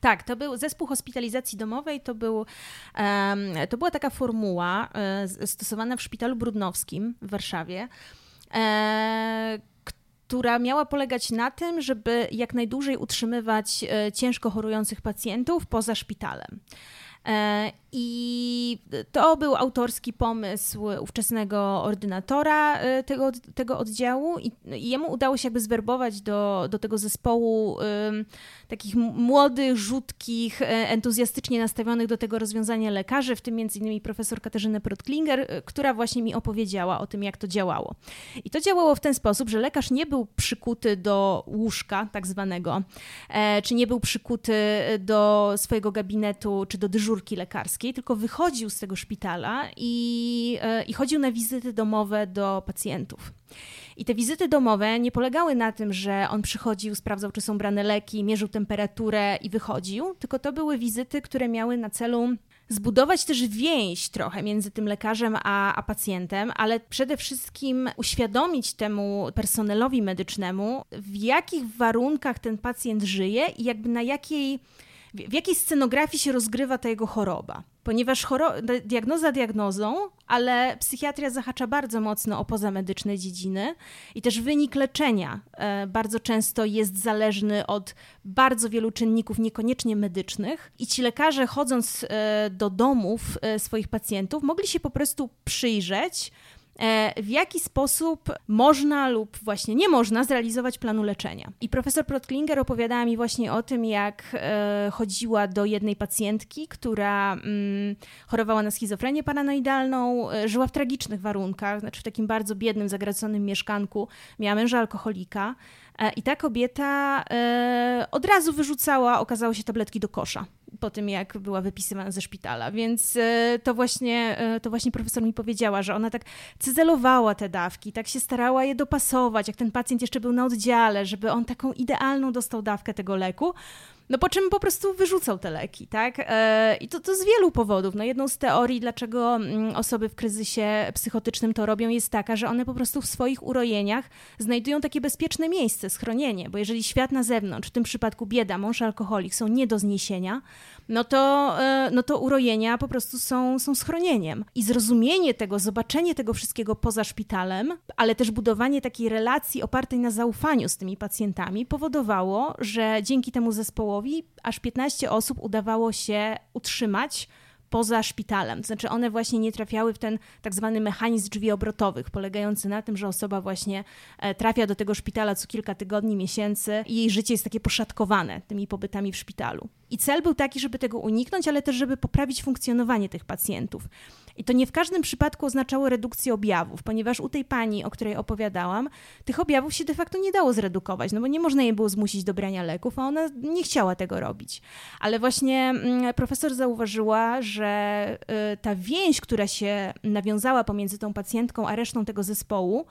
Tak, to był zespół hospitalizacji domowej, to, był, to była taka formuła e, stosowana w szpitalu brudnowskim w Warszawie, e, która miała polegać na tym, żeby jak najdłużej utrzymywać e, ciężko chorujących pacjentów poza szpitalem. E, I to był autorski pomysł ówczesnego ordynatora e, tego, tego oddziału, i jemu udało się jakby zwerbować do, do tego zespołu takich młodych, rzutkich, e, entuzjastycznie nastawionych do tego rozwiązania lekarzy, w tym m.in. profesor Katarzynę Protklinger, która właśnie mi opowiedziała o tym, jak to działało. I to działało w ten sposób, że lekarz nie był przykuty do łóżka, tak zwanego, czy nie był przykuty do swojego gabinetu, czy do dyżurki lekarskiej, tylko wychodził z tego szpitala i, e, i chodził na wizyty domowe do pacjentów. I te wizyty domowe nie polegały na tym, że on przychodził, sprawdzał, czy są brane leki, mierzył temperaturę i wychodził, tylko to były wizyty, które miały na celu zbudować też więź trochę między tym lekarzem a, a pacjentem, ale przede wszystkim uświadomić temu personelowi medycznemu, w jakich warunkach ten pacjent żyje i jakby na jakiej w jakiej scenografii się rozgrywa ta jego choroba. Ponieważ choro- diagnoza diagnozą, ale psychiatria zahacza bardzo mocno o pozamedyczne dziedziny i też wynik leczenia e, bardzo często jest zależny od bardzo wielu czynników, niekoniecznie medycznych. I ci lekarze, chodząc e, do domów e, swoich pacjentów, mogli się po prostu przyjrzeć, w jaki sposób można lub właśnie nie można zrealizować planu leczenia. I profesor Protklinger opowiadała mi właśnie o tym, jak e, chodziła do jednej pacjentki, która mm, chorowała na schizofrenię paranoidalną, e, żyła w tragicznych warunkach, znaczy w takim bardzo biednym, zagraconym mieszkanku, miała męża alkoholika I ta kobieta od razu wyrzucała, okazało się, tabletki do kosza po tym, jak była wypisywana ze szpitala. Więc e, to właśnie, e, to właśnie profesor mi powiedziała, że ona tak cyzelowała te dawki, tak się starała je dopasować, jak ten pacjent jeszcze był na oddziale, żeby on taką idealną dostał dawkę tego leku. No po czym po prostu wyrzucał te leki, tak? E, I to, to z wielu powodów. No jedną z teorii, dlaczego mm, osoby w kryzysie psychotycznym to robią, jest taka, że one po prostu w swoich urojeniach znajdują takie bezpieczne miejsce, schronienie, bo jeżeli świat na zewnątrz, w tym przypadku bieda, mąż alkoholik są nie do zniesienia, no to, e, no to urojenia po prostu są, są schronieniem. I zrozumienie tego, zobaczenie tego wszystkiego poza szpitalem, ale też budowanie takiej relacji opartej na zaufaniu z tymi pacjentami powodowało, że dzięki temu zespołowi aż 15 osób udawało się utrzymać poza szpitalem. To znaczy one właśnie nie trafiały w ten tak zwany mechanizm drzwi obrotowych, polegający na tym, że osoba właśnie e, trafia do tego szpitala co kilka tygodni, miesięcy i jej życie jest takie poszatkowane tymi pobytami w szpitalu. I cel był taki, żeby tego uniknąć, ale też, żeby poprawić funkcjonowanie tych pacjentów. I to nie w każdym przypadku oznaczało redukcję objawów, ponieważ u tej pani, o której opowiadałam, tych objawów się de facto nie dało zredukować, no bo nie można jej było zmusić do brania leków, a ona nie chciała tego robić. Ale właśnie mm, profesor zauważyła, że y, ta więź, która się nawiązała pomiędzy tą pacjentką a resztą tego zespołu,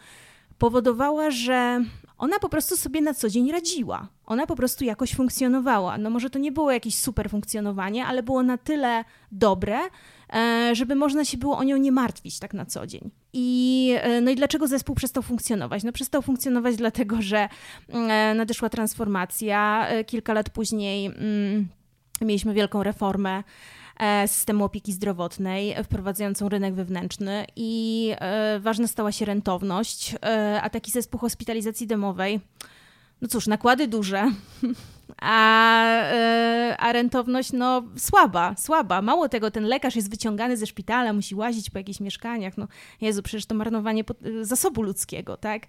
powodowała, że ona po prostu sobie na co dzień radziła. Ona po prostu jakoś funkcjonowała. No może to nie było jakieś super funkcjonowanie, ale było na tyle dobre, e, żeby można się było o nią nie martwić tak na co dzień. I, e, no i dlaczego zespół przestał funkcjonować? No przestał funkcjonować dlatego, że e, nadeszła transformacja. Kilka lat później mm, mieliśmy wielką reformę systemu opieki zdrowotnej, wprowadzającą rynek wewnętrzny i e, ważna stała się rentowność, e, a taki zespół hospitalizacji domowej, no cóż, nakłady duże, [laughs] a, e, a rentowność no słaba, słaba. Mało tego, ten lekarz jest wyciągany ze szpitala, musi łazić po jakichś mieszkaniach. No Jezu, przecież to marnowanie zasobu ludzkiego, tak?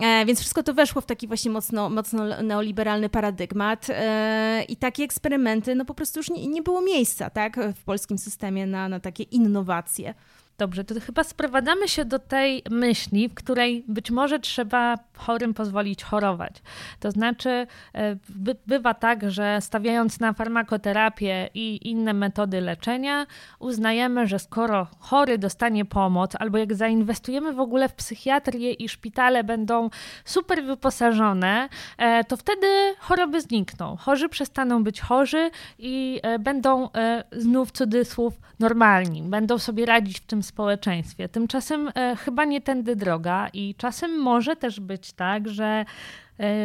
E, więc wszystko to weszło w taki właśnie mocno, mocno neoliberalny paradygmat e, i takie eksperymenty, no po prostu już nie, nie było miejsca, tak? W polskim systemie na, na takie innowacje. Dobrze, to chyba sprowadzamy się do tej myśli, w której być może trzeba chorym pozwolić chorować. To znaczy, e, by, bywa tak, że stawiając na farmakoterapię i inne metody leczenia, uznajemy, że skoro chory dostanie pomoc, albo jak zainwestujemy w ogóle w psychiatrię i szpitale będą super wyposażone, e, to wtedy choroby znikną. Chorzy przestaną być chorzy i e, będą znów cudzysłów normalni, będą sobie radzić w tym społeczeństwie. Tymczasem e, chyba nie tędy droga i czasem może też być tak, że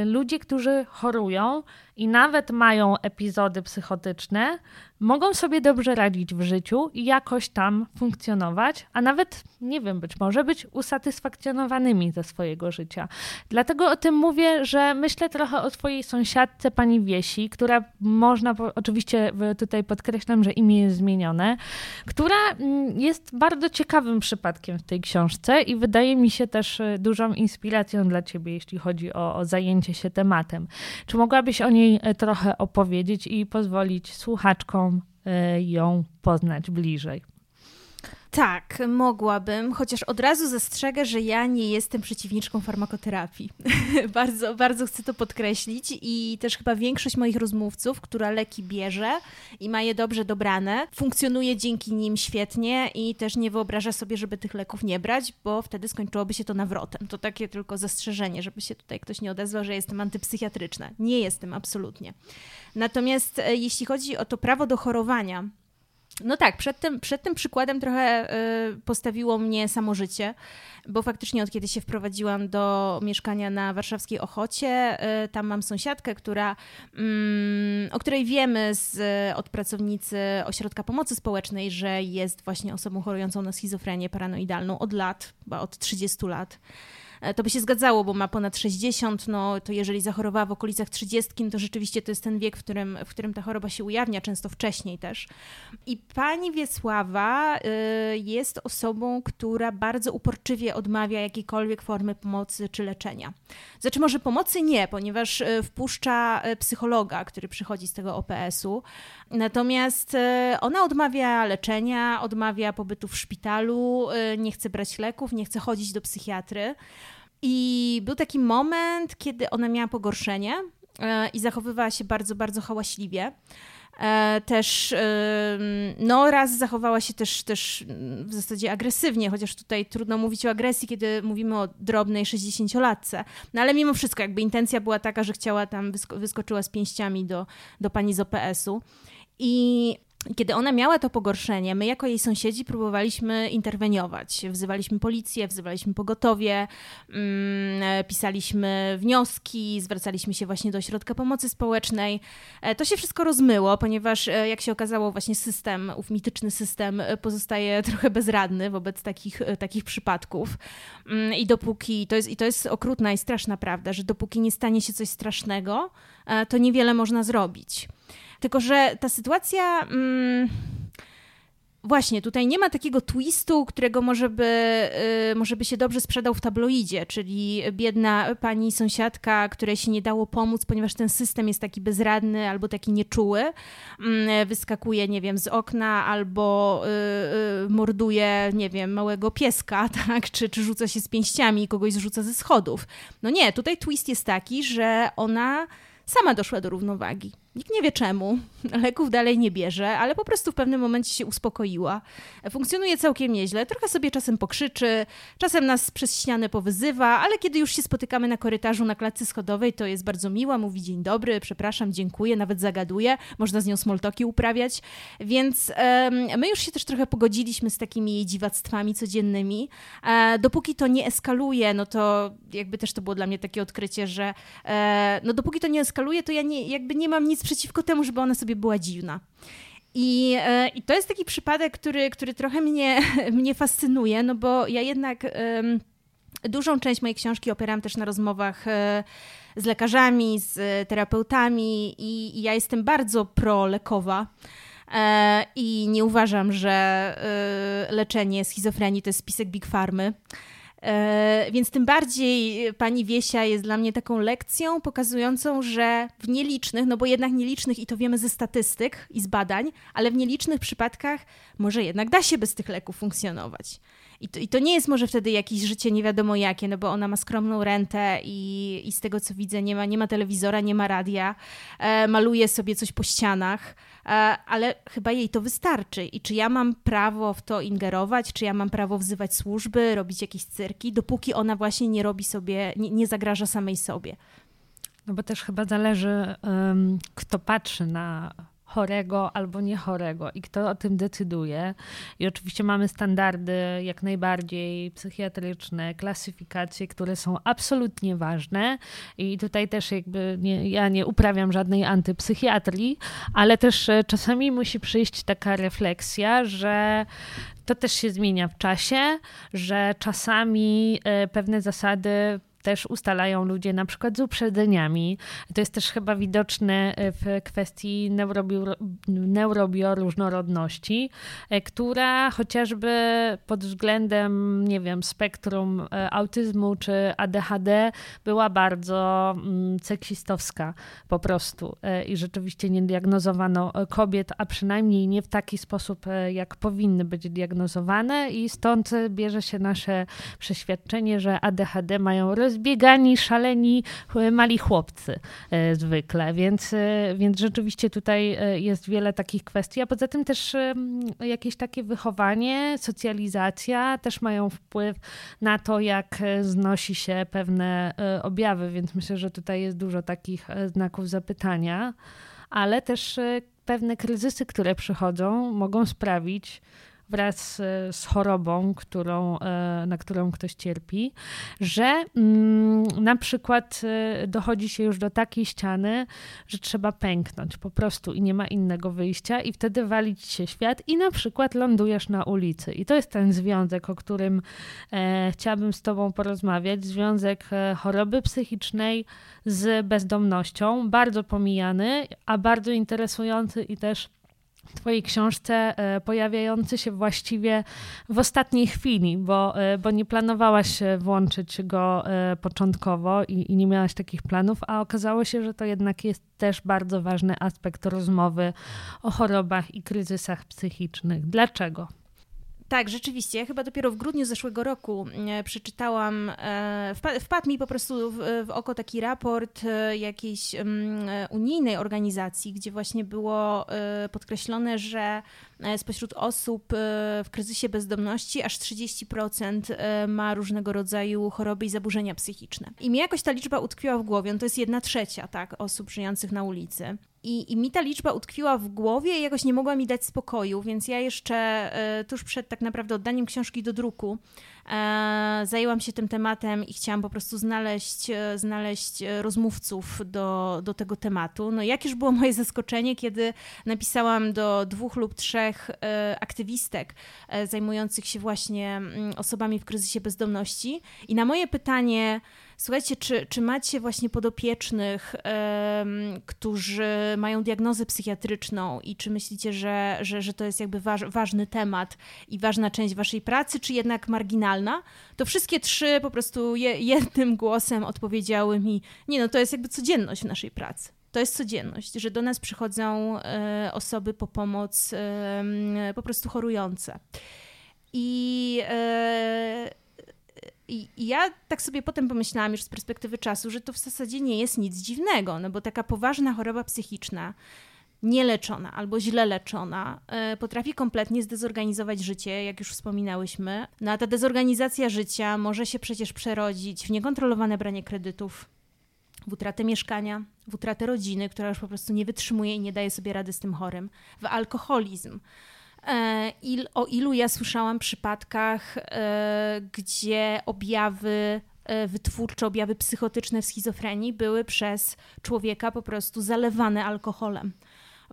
ludzie, którzy chorują i nawet mają epizody psychotyczne, mogą sobie dobrze radzić w życiu i jakoś tam funkcjonować, a nawet, nie wiem, być może być usatysfakcjonowanymi ze swojego życia. Dlatego o tym mówię, że myślę trochę o twojej sąsiadce, pani Wiesi, która można, oczywiście tutaj podkreślam, że imię jest zmienione, która mm, jest bardzo ciekawym przypadkiem w tej książce i wydaje mi się też y, dużą inspiracją dla ciebie, jeśli chodzi o, o zajęcie się tematem. Czy mogłabyś o niej y, trochę opowiedzieć i pozwolić słuchaczkom E, ją poznać bliżej. Tak, mogłabym, chociaż od razu zastrzegę, że ja nie jestem przeciwniczką farmakoterapii. [laughs] bardzo, bardzo chcę to podkreślić i też chyba większość moich rozmówców, która leki bierze i ma je dobrze dobrane, funkcjonuje dzięki nim świetnie i też nie wyobraża sobie, żeby tych leków nie brać, bo wtedy skończyłoby się to nawrotem. To takie tylko zastrzeżenie, żeby się tutaj ktoś nie odezwał, że jestem antypsychiatryczna. Nie jestem, absolutnie. Natomiast e, jeśli chodzi o to prawo do chorowania, no tak, przed tym, przed tym przykładem trochę y, postawiło mnie samo życie, bo faktycznie od kiedy się wprowadziłam do mieszkania na warszawskiej Ochocie, y, tam mam sąsiadkę, która, mm, o której wiemy z, od pracownicy Ośrodka Pomocy Społecznej, że jest właśnie osobą chorującą na schizofrenię paranoidalną od lat, chyba od 30 lat. E, to by się zgadzało, bo ma ponad 60, no to jeżeli zachorowała w okolicach 30, no to rzeczywiście to jest ten wiek, w którym, w którym ta choroba się ujawnia, często wcześniej też. I pani Wiesława y, jest osobą, która bardzo uporczywie odmawia jakiejkolwiek formy pomocy czy leczenia. Znaczy może pomocy nie, ponieważ y, wpuszcza y, psychologa, który przychodzi z tego OPS-u, natomiast ona odmawia leczenia, odmawia pobytu w szpitalu, nie chce brać leków, nie chce chodzić do psychiatry. I był taki moment, kiedy ona miała pogorszenie i zachowywała się bardzo, bardzo hałaśliwie. E, też no raz zachowała się też, też w zasadzie agresywnie, chociaż tutaj trudno mówić o agresji, kiedy mówimy o drobnej 60-latce. No ale mimo wszystko jakby intencja była taka, że chciała tam, wysko wyskoczyła z pięściami do, do pani z OPS-u. I kiedy ona miała to pogorszenie, my jako jej sąsiedzi próbowaliśmy interweniować. Wzywaliśmy policję, wzywaliśmy pogotowie, mm, pisaliśmy wnioski, zwracaliśmy się właśnie do ośrodka pomocy społecznej. E, to się wszystko rozmyło, ponieważ e, jak się okazało, właśnie system, ów mityczny system e, pozostaje [laughs] trochę bezradny wobec takich, takich przypadków. Mm, I dopóki, to jest, i to jest okrutna i straszna prawda, że dopóki nie stanie się coś strasznego, to niewiele można zrobić. Tylko, że ta sytuacja. Mm, Właśnie, tutaj nie ma takiego twistu, którego może by, yy, może by się dobrze sprzedał w tabloidzie, czyli biedna pani sąsiadka, której się nie dało pomóc, ponieważ ten system jest taki bezradny albo taki nieczuły, yy, wyskakuje, nie wiem, z okna albo yy, morduje, nie wiem, małego pieska, [laughs] tak, czy, czy rzuca się z pięściami i kogoś zrzuca ze schodów. No nie, tutaj twist jest taki, że ona sama doszła do równowagi. Nikt nie wie czemu, leków dalej nie bierze, ale po prostu w pewnym momencie się uspokoiła. Funkcjonuje całkiem nieźle, trochę sobie czasem pokrzyczy, czasem nas przez ścianę powyzywa, ale kiedy już się spotykamy na korytarzu na klatce schodowej, to jest bardzo miła, mówi dzień dobry, przepraszam, dziękuję, nawet zagaduje, można z nią smoltoki uprawiać, więc um, my już się też trochę pogodziliśmy z takimi jej dziwactwami codziennymi. E, dopóki to nie eskaluje, no to jakby też to było dla mnie takie odkrycie, że e, no dopóki to nie eskaluje, to ja nie, jakby nie mam nic przeciwko temu, żeby ona sobie była dziwna. I, e, I to jest taki przypadek, który, który trochę mnie, [laughs] mnie fascynuje, no bo ja jednak um, dużą część mojej książki opieram też na rozmowach e, z lekarzami, z terapeutami i, i ja jestem bardzo prolekowa. E, I nie uważam, że leczenie schizofrenii to jest spisek Big Farmy. E, więc tym bardziej pani Wiesia jest dla mnie taką lekcją pokazującą, że w nielicznych, no bo jednak nielicznych i to wiemy ze statystyk i z badań, ale w nielicznych przypadkach może jednak da się bez tych leków funkcjonować. I to, I to nie jest może wtedy jakieś życie nie wiadomo jakie, no bo ona ma skromną rentę i, i z tego co widzę nie ma, nie ma telewizora, nie ma radia, e, maluje sobie coś po ścianach, e, ale chyba jej to wystarczy. I czy ja mam prawo w to ingerować, czy ja mam prawo wzywać służby, robić jakieś cyrki, dopóki ona właśnie nie robi sobie, nie, nie zagraża samej sobie. No bo też chyba zależy, kto patrzy na chorego albo niechorego i kto o tym decyduje. I oczywiście mamy standardy jak najbardziej psychiatryczne, klasyfikacje, które są absolutnie ważne i tutaj też jakby nie, ja nie uprawiam żadnej antypsychiatrii, ale też e, czasami musi przyjść taka refleksja, że to też się zmienia w czasie, że czasami e, pewne zasady też ustalają ludzie na przykład z uprzedzeniami. To jest też chyba widoczne e, w kwestii neurobioróżnorodności, e, która chociażby pod względem, nie wiem, spektrum e, autyzmu czy ADHD była bardzo mm, seksistowska po prostu i rzeczywiście nie diagnozowano kobiet, a przynajmniej nie w taki sposób, jak powinny być diagnozowane i stąd bierze się nasze przeświadczenie, że ADHD mają roz rozbiegani, szaleni, e, mali chłopcy e, zwykle, więc, e, więc rzeczywiście tutaj jest wiele takich kwestii, a poza tym też jakieś takie wychowanie, socjalizacja też mają wpływ na to, jak znosi się pewne objawy, więc myślę, że tutaj jest dużo takich znaków zapytania, ale też pewne kryzysy, które przychodzą, mogą sprawić, wraz e, z chorobą, którą, e, na którą ktoś cierpi, że mm, na przykład e, dochodzi się już do takiej ściany, że trzeba pęknąć po prostu i nie ma innego wyjścia, i wtedy walić się świat, i na przykład lądujesz na ulicy. I to jest ten związek, o którym chciałabym z Tobą porozmawiać związek choroby psychicznej z bezdomnością, bardzo pomijany, a bardzo interesujący i też Twojej książce e, pojawiający się właściwie w ostatniej chwili, bo, e, bo nie planowałaś włączyć go e, początkowo i, i nie miałaś takich planów, a okazało się, że to jednak jest też bardzo ważny aspekt rozmowy o chorobach i kryzysach psychicznych. Dlaczego? Tak, rzeczywiście. Ja chyba dopiero w grudniu zeszłego roku e, przeczytałam, e, wpadł mi po prostu w, oko taki raport e, jakiejś unijnej organizacji, gdzie właśnie było podkreślone, że spośród osób w kryzysie bezdomności aż 30% ma różnego rodzaju choroby i zaburzenia psychiczne. I mi jakoś ta liczba utkwiła w głowie, no to jest jedna trzecia tak, osób żyjących na ulicy. I, I mi ta liczba utkwiła w głowie i jakoś nie mogła mi dać spokoju, więc ja jeszcze e, tuż przed tak naprawdę oddaniem książki do druku e, zajęłam się tym tematem i chciałam po prostu znaleźć, e, znaleźć rozmówców do, do tego tematu. No jakież było moje zaskoczenie, kiedy napisałam do dwóch lub trzech aktywistek zajmujących się właśnie mm, osobami w kryzysie bezdomności i na moje pytanie, Słuchajcie, czy, czy macie właśnie podopiecznych, um, którzy mają diagnozę psychiatryczną i czy myślicie, że, że, że to jest jakby waż, ważny temat i ważna część waszej pracy, czy jednak marginalna? To wszystkie trzy po prostu je, jednym głosem odpowiedziały mi, nie no, to jest jakby codzienność w naszej pracy. To jest codzienność, że do nas przychodzą e, osoby po pomoc po prostu chorujące. I e, i, I, ja tak sobie potem pomyślałam już z perspektywy czasu, że to w zasadzie nie jest nic dziwnego, no bo taka poważna choroba psychiczna, nieleczona albo źle leczona, y, potrafi kompletnie zdezorganizować życie, jak już wspominałyśmy. No a ta dezorganizacja życia może się przecież przerodzić w niekontrolowane branie kredytów, w utratę mieszkania, w utratę rodziny, która już po prostu nie wytrzymuje i nie daje sobie rady z tym chorym, w alkoholizm il, o ilu ja słyszałam przypadkach, e, gdzie objawy e, wytwórcze, objawy psychotyczne w schizofrenii były przez człowieka po prostu zalewane alkoholem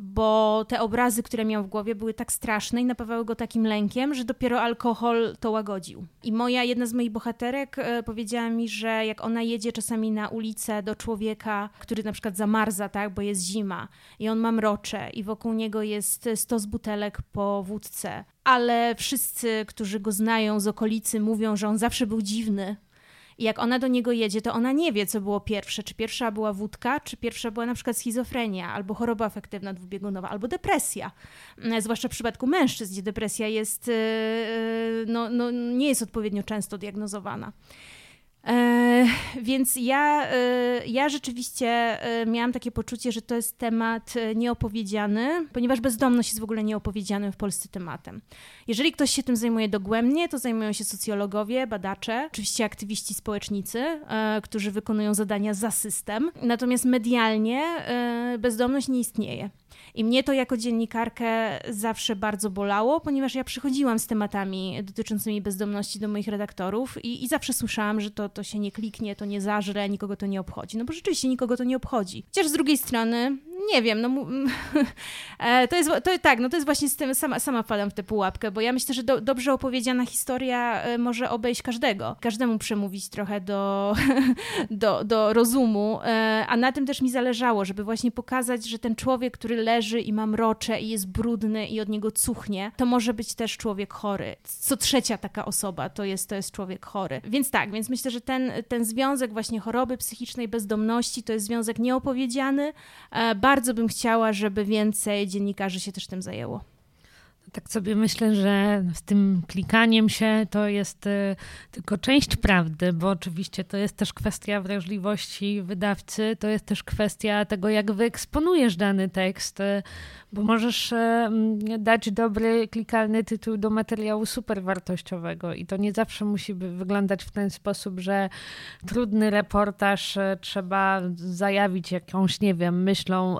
bo te obrazy, które miał w głowie, były tak straszne i napawały go takim lękiem, że dopiero alkohol to łagodził. I moja, jedna z moich bohaterek e, powiedziała mi, że jak ona jedzie czasami na ulicę do człowieka, który na przykład zamarza, tak, bo jest zima i on ma mrocze i wokół niego jest stos butelek po wódce, ale wszyscy, którzy go znają z okolicy mówią, że on zawsze był dziwny, i jak ona do niego jedzie, to ona nie wie, co było pierwsze. Czy pierwsza była wódka, czy pierwsza była na przykład schizofrenia, albo choroba afektywna dwubiegunowa, albo depresja. Mm, zwłaszcza w przypadku mężczyzn, gdzie depresja jest, y, y, no, no, nie jest odpowiednio często diagnozowana. E, więc ja, e, ja rzeczywiście e, miałam takie poczucie, że to jest temat nieopowiedziany, ponieważ bezdomność jest w ogóle nieopowiedzianym w Polsce tematem. Jeżeli ktoś się tym zajmuje dogłębnie, to zajmują się socjologowie, badacze, oczywiście aktywiści społecznicy, którzy wykonują zadania za system. Natomiast medialnie bezdomność nie istnieje. I mnie to jako dziennikarkę zawsze bardzo bolało, ponieważ ja przychodziłam z tematami dotyczącymi bezdomności do moich redaktorów i, i zawsze słyszałam, że to, to się nie kliknie, to nie zażre, nikogo to nie obchodzi. No bo rzeczywiście nikogo to nie obchodzi. Chociaż z drugiej strony nie wiem, no [laughs] e, to jest, to, tak, no to jest właśnie z tym, sama, sama wpadam w tę pułapkę, bo ja myślę, że do, dobrze opowiedziana historia e, może obejść każdego, każdemu przemówić trochę do, [laughs] do, do rozumu, e, a na tym też mi zależało, żeby właśnie pokazać, że ten człowiek, który leży i ma mrocze i jest brudny i od niego cuchnie, to może być też człowiek chory. Co trzecia taka osoba to jest, to jest człowiek chory. Więc tak, więc myślę, że ten, ten związek właśnie choroby psychicznej, bezdomności to jest związek nieopowiedziany, bardzo bardzo bym chciała, żeby więcej dziennikarzy się też tym zajęło. Tak sobie myślę, że z tym klikaniem się to jest y, tylko część prawdy, bo oczywiście to jest też kwestia wrażliwości wydawcy, to jest też kwestia tego, jak wyeksponujesz dany tekst. Y, bo możesz e, dać dobry, klikalny tytuł do materiału super wartościowego i to nie zawsze musi wyglądać w ten sposób, że trudny reportaż trzeba zajawić jakąś, nie wiem, myślą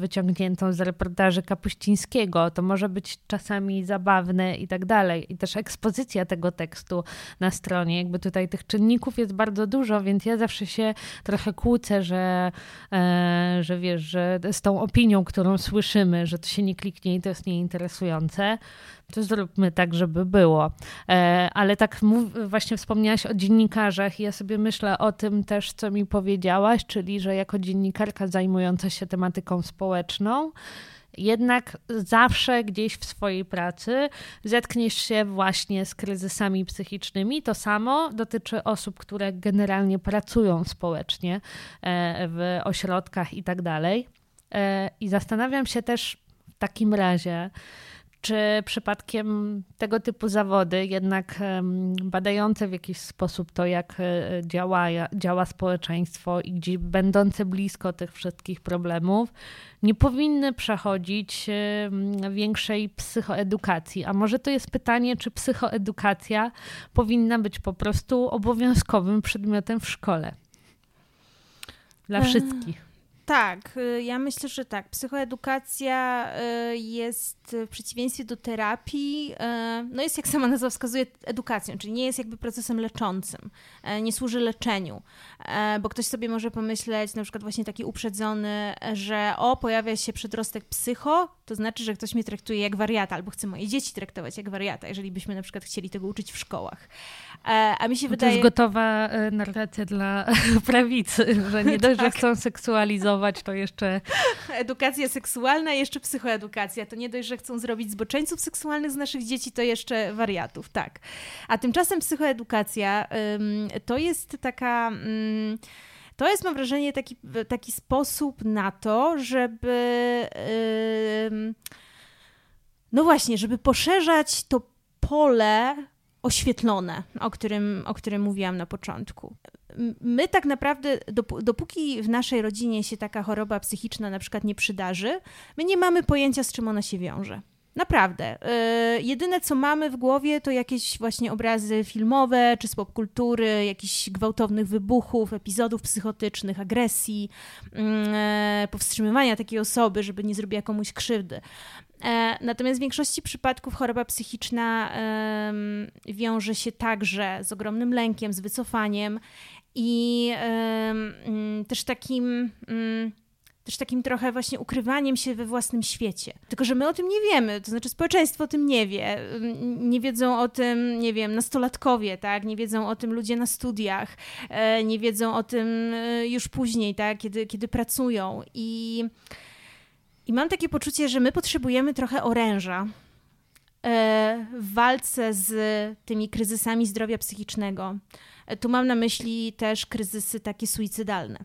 wyciągniętą z reportaży Kapuścińskiego. To może być czasami zabawne i tak dalej. I też ekspozycja tego tekstu na stronie, jakby tutaj tych czynników jest bardzo dużo, więc ja zawsze się trochę kłócę, że, że wiesz, że z tą opinią, którą słyszymy, że to się nie kliknie i to jest nieinteresujące, to zróbmy tak, żeby było. E, ale tak właśnie wspomniałaś o dziennikarzach i ja sobie myślę o tym też, co mi powiedziałaś, czyli że jako dziennikarka zajmująca się tematyką społeczną, jednak zawsze gdzieś w swojej pracy zetkniesz się właśnie z kryzysami psychicznymi. To samo dotyczy osób, które generalnie pracują społecznie e, w ośrodkach i tak dalej. E, I zastanawiam się też w takim razie, czy przypadkiem tego typu zawody, jednak badające w jakiś sposób to, jak e, działa, działa społeczeństwo i gdzieś będące blisko tych wszystkich problemów, nie powinny przechodzić większej psychoedukacji. A może to jest pytanie, czy psychoedukacja powinna być po prostu obowiązkowym przedmiotem w szkole? Dla wszystkich. Tak, y, ja myślę, że tak. Psychoedukacja y, jest w przeciwieństwie do terapii, y, no jest jak sama nazwa wskazuje edukacją, czyli nie jest jakby procesem leczącym, nie służy leczeniu, bo ktoś sobie może pomyśleć, na przykład właśnie taki uprzedzony, że o, pojawia się przedrostek psycho, to znaczy, że ktoś mnie traktuje jak wariata, albo chce moje dzieci traktować jak wariata, jeżeli byśmy na przykład chcieli tego uczyć w szkołach. A mi się wydaje... To jest gotowa narracja dla [laughs] prawicy, że nie dość, tak. że chcą seksualizować to jeszcze... Edukacja seksualna, jeszcze psychoedukacja. To nie dość, że chcą zrobić zboczeńców seksualnych z naszych dzieci, to jeszcze wariatów, tak. A tymczasem psychoedukacja to jest taka... To jest, mam wrażenie, taki, taki sposób na to, żeby. no właśnie, żeby poszerzać to pole oświetlone, o którym, o którym mówiłam na początku my tak naprawdę, dopóki w naszej rodzinie się taka choroba psychiczna na przykład nie przydarzy, my nie mamy pojęcia, z czym ona się wiąże. Naprawdę. Yy, jedyne, co mamy w głowie, to jakieś właśnie obrazy filmowe czy z popkultury, jakichś gwałtownych wybuchów, epizodów psychotycznych, agresji, yy, powstrzymywania takiej osoby, żeby nie zrobiła komuś krzywdy. E, natomiast w większości przypadków choroba psychiczna wiąże się także z ogromnym lękiem, z wycofaniem i y, też takim. Też takim trochę właśnie ukrywaniem się we własnym świecie. Tylko, że my o tym nie wiemy, to znaczy społeczeństwo o tym nie wie. Nie wiedzą o tym, nie wiem, nastolatkowie, tak? Nie wiedzą o tym ludzie na studiach, e, nie wiedzą o tym e, już później, tak? Kiedy, kiedy pracują. I, I mam takie poczucie, że my potrzebujemy trochę oręża e, w walce z tymi kryzysami zdrowia psychicznego. Tu mam na myśli też kryzysy takie suicydalne,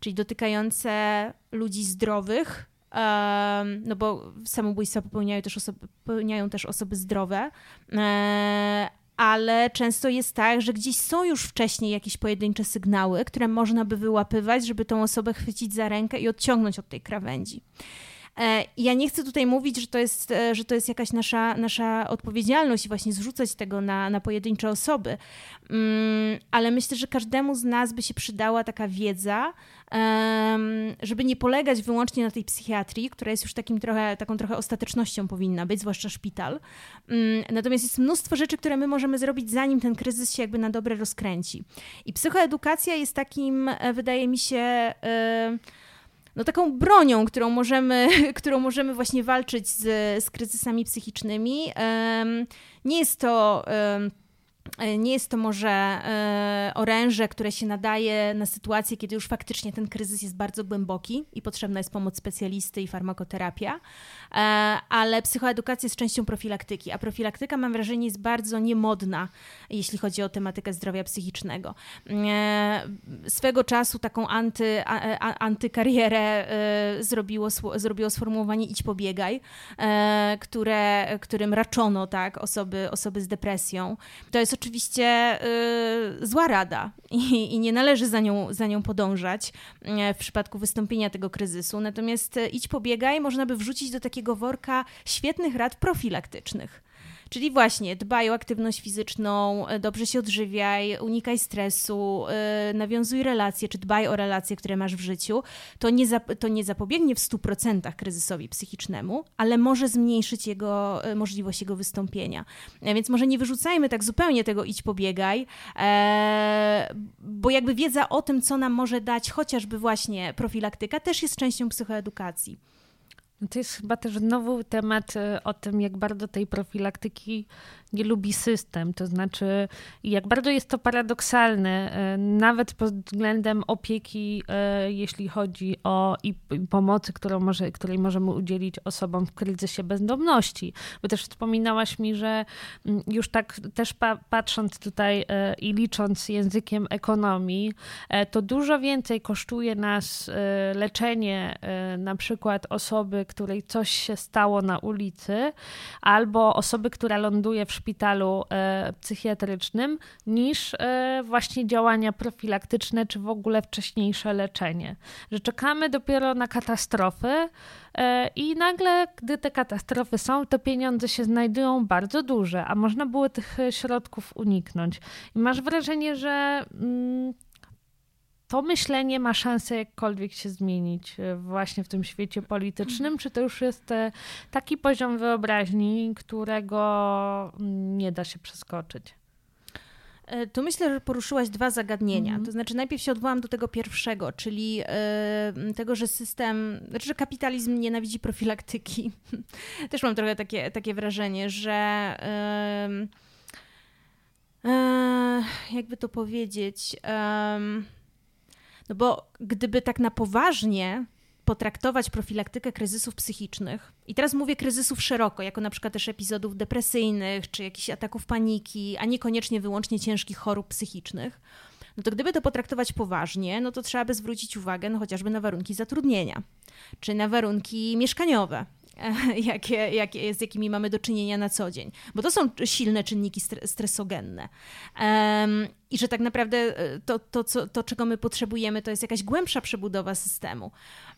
czyli dotykające ludzi zdrowych, no bo samobójstwa popełniają też osoby, popełniają też osoby zdrowe, e, ale często jest tak, że gdzieś są już wcześniej jakieś pojedyncze sygnały, które można by wyłapywać, żeby tą osobę chwycić za rękę i odciągnąć od tej krawędzi. E, ja nie chcę tutaj mówić, że to jest, e, że to jest jakaś nasza, nasza odpowiedzialność i właśnie zrzucać tego na, na pojedyncze osoby, mm, ale myślę, że każdemu z nas by się przydała taka wiedza, żeby nie polegać wyłącznie na tej psychiatrii, która jest już takim trochę, taką trochę ostatecznością powinna być, zwłaszcza szpital. Mm, natomiast jest mnóstwo rzeczy, które my możemy zrobić, zanim ten kryzys się jakby na dobre rozkręci. I psychoedukacja jest takim, e, wydaje mi się, no, taką bronią, którą możemy, [laughs] którą możemy właśnie walczyć z, z kryzysami psychicznymi. Nie jest to nie jest to może e, oręże, które się nadaje na sytuację, kiedy już faktycznie ten kryzys jest bardzo głęboki i potrzebna jest pomoc specjalisty i farmakoterapia, e, ale psychoedukacja jest częścią profilaktyki, a profilaktyka mam wrażenie jest bardzo niemodna, jeśli chodzi o tematykę zdrowia psychicznego. Swego czasu taką anty, antykarierę zrobiło, zrobiło sformułowanie idź pobiegaj, które, którym raczono tak, osoby, osoby z depresją. To jest oczywiście y, zła rada i, i, nie należy za nią, za nią podążać y, w przypadku wystąpienia tego kryzysu. Natomiast y, idź pobiegaj można by wrzucić do takiego worka świetnych rad profilaktycznych. Czyli właśnie dbaj o aktywność fizyczną, e, dobrze się odżywiaj, unikaj stresu, yy, nawiązuj relacje, czy dbaj o relacje, które masz w życiu. To nie, zap- to nie zapobiegnie w 100% kryzysowi psychicznemu, ale może zmniejszyć jego yy, możliwość jego wystąpienia. Więc może nie wyrzucajmy tak zupełnie tego idź pobiegaj, bo jakby wiedza o tym, co nam może dać chociażby właśnie profilaktyka, też jest częścią psychoedukacji. To jest chyba też znowu temat e, o tym, jak bardzo tej profilaktyki nie lubi system. To znaczy, jak bardzo jest to paradoksalne, e, nawet pod względem opieki, e, jeśli chodzi o i pomocy, którą może, której możemy udzielić osobom w kryzysie bezdomności. Bo też wspominałaś mi, że mm, już tak też pa patrząc tutaj e, i licząc językiem ekonomii, to dużo więcej kosztuje nas leczenie na przykład osoby, której coś się stało na ulicy, albo osoby, która ląduje w szpitalu e, psychiatrycznym, niż e, właśnie działania profilaktyczne, czy w ogóle wcześniejsze leczenie. Że czekamy dopiero na katastrofy e, i nagle, gdy te katastrofy są, to pieniądze się znajdują bardzo duże, a można było tych środków uniknąć. I masz wrażenie, że mm, to myślenie ma szansę jakkolwiek się zmienić e, właśnie w tym świecie politycznym? Czy to już jest e, taki poziom wyobraźni, którego mm, nie da się przeskoczyć? E, tu myślę, że poruszyłaś dwa zagadnienia. -hmm. To znaczy, najpierw się odwołam do tego pierwszego, czyli tego, że system, znaczy, że kapitalizm nienawidzi profilaktyki. [laughs] Też mam trochę takie, takie wrażenie, że. Jakby to powiedzieć. No bo gdyby tak na poważnie potraktować profilaktykę kryzysów psychicznych, i teraz mówię kryzysów szeroko, jako na przykład też epizodów depresyjnych, czy jakichś ataków paniki, a niekoniecznie wyłącznie ciężkich chorób psychicznych, no to gdyby to potraktować poważnie, no to trzeba by zwrócić uwagę no chociażby na warunki zatrudnienia, czy na warunki mieszkaniowe, [laughs] jakie, jakie, z jakimi mamy do czynienia na co dzień, bo to są silne czynniki stresogenne. I że tak naprawdę e, to, to, co, to, czego my potrzebujemy, to jest jakaś głębsza przebudowa systemu.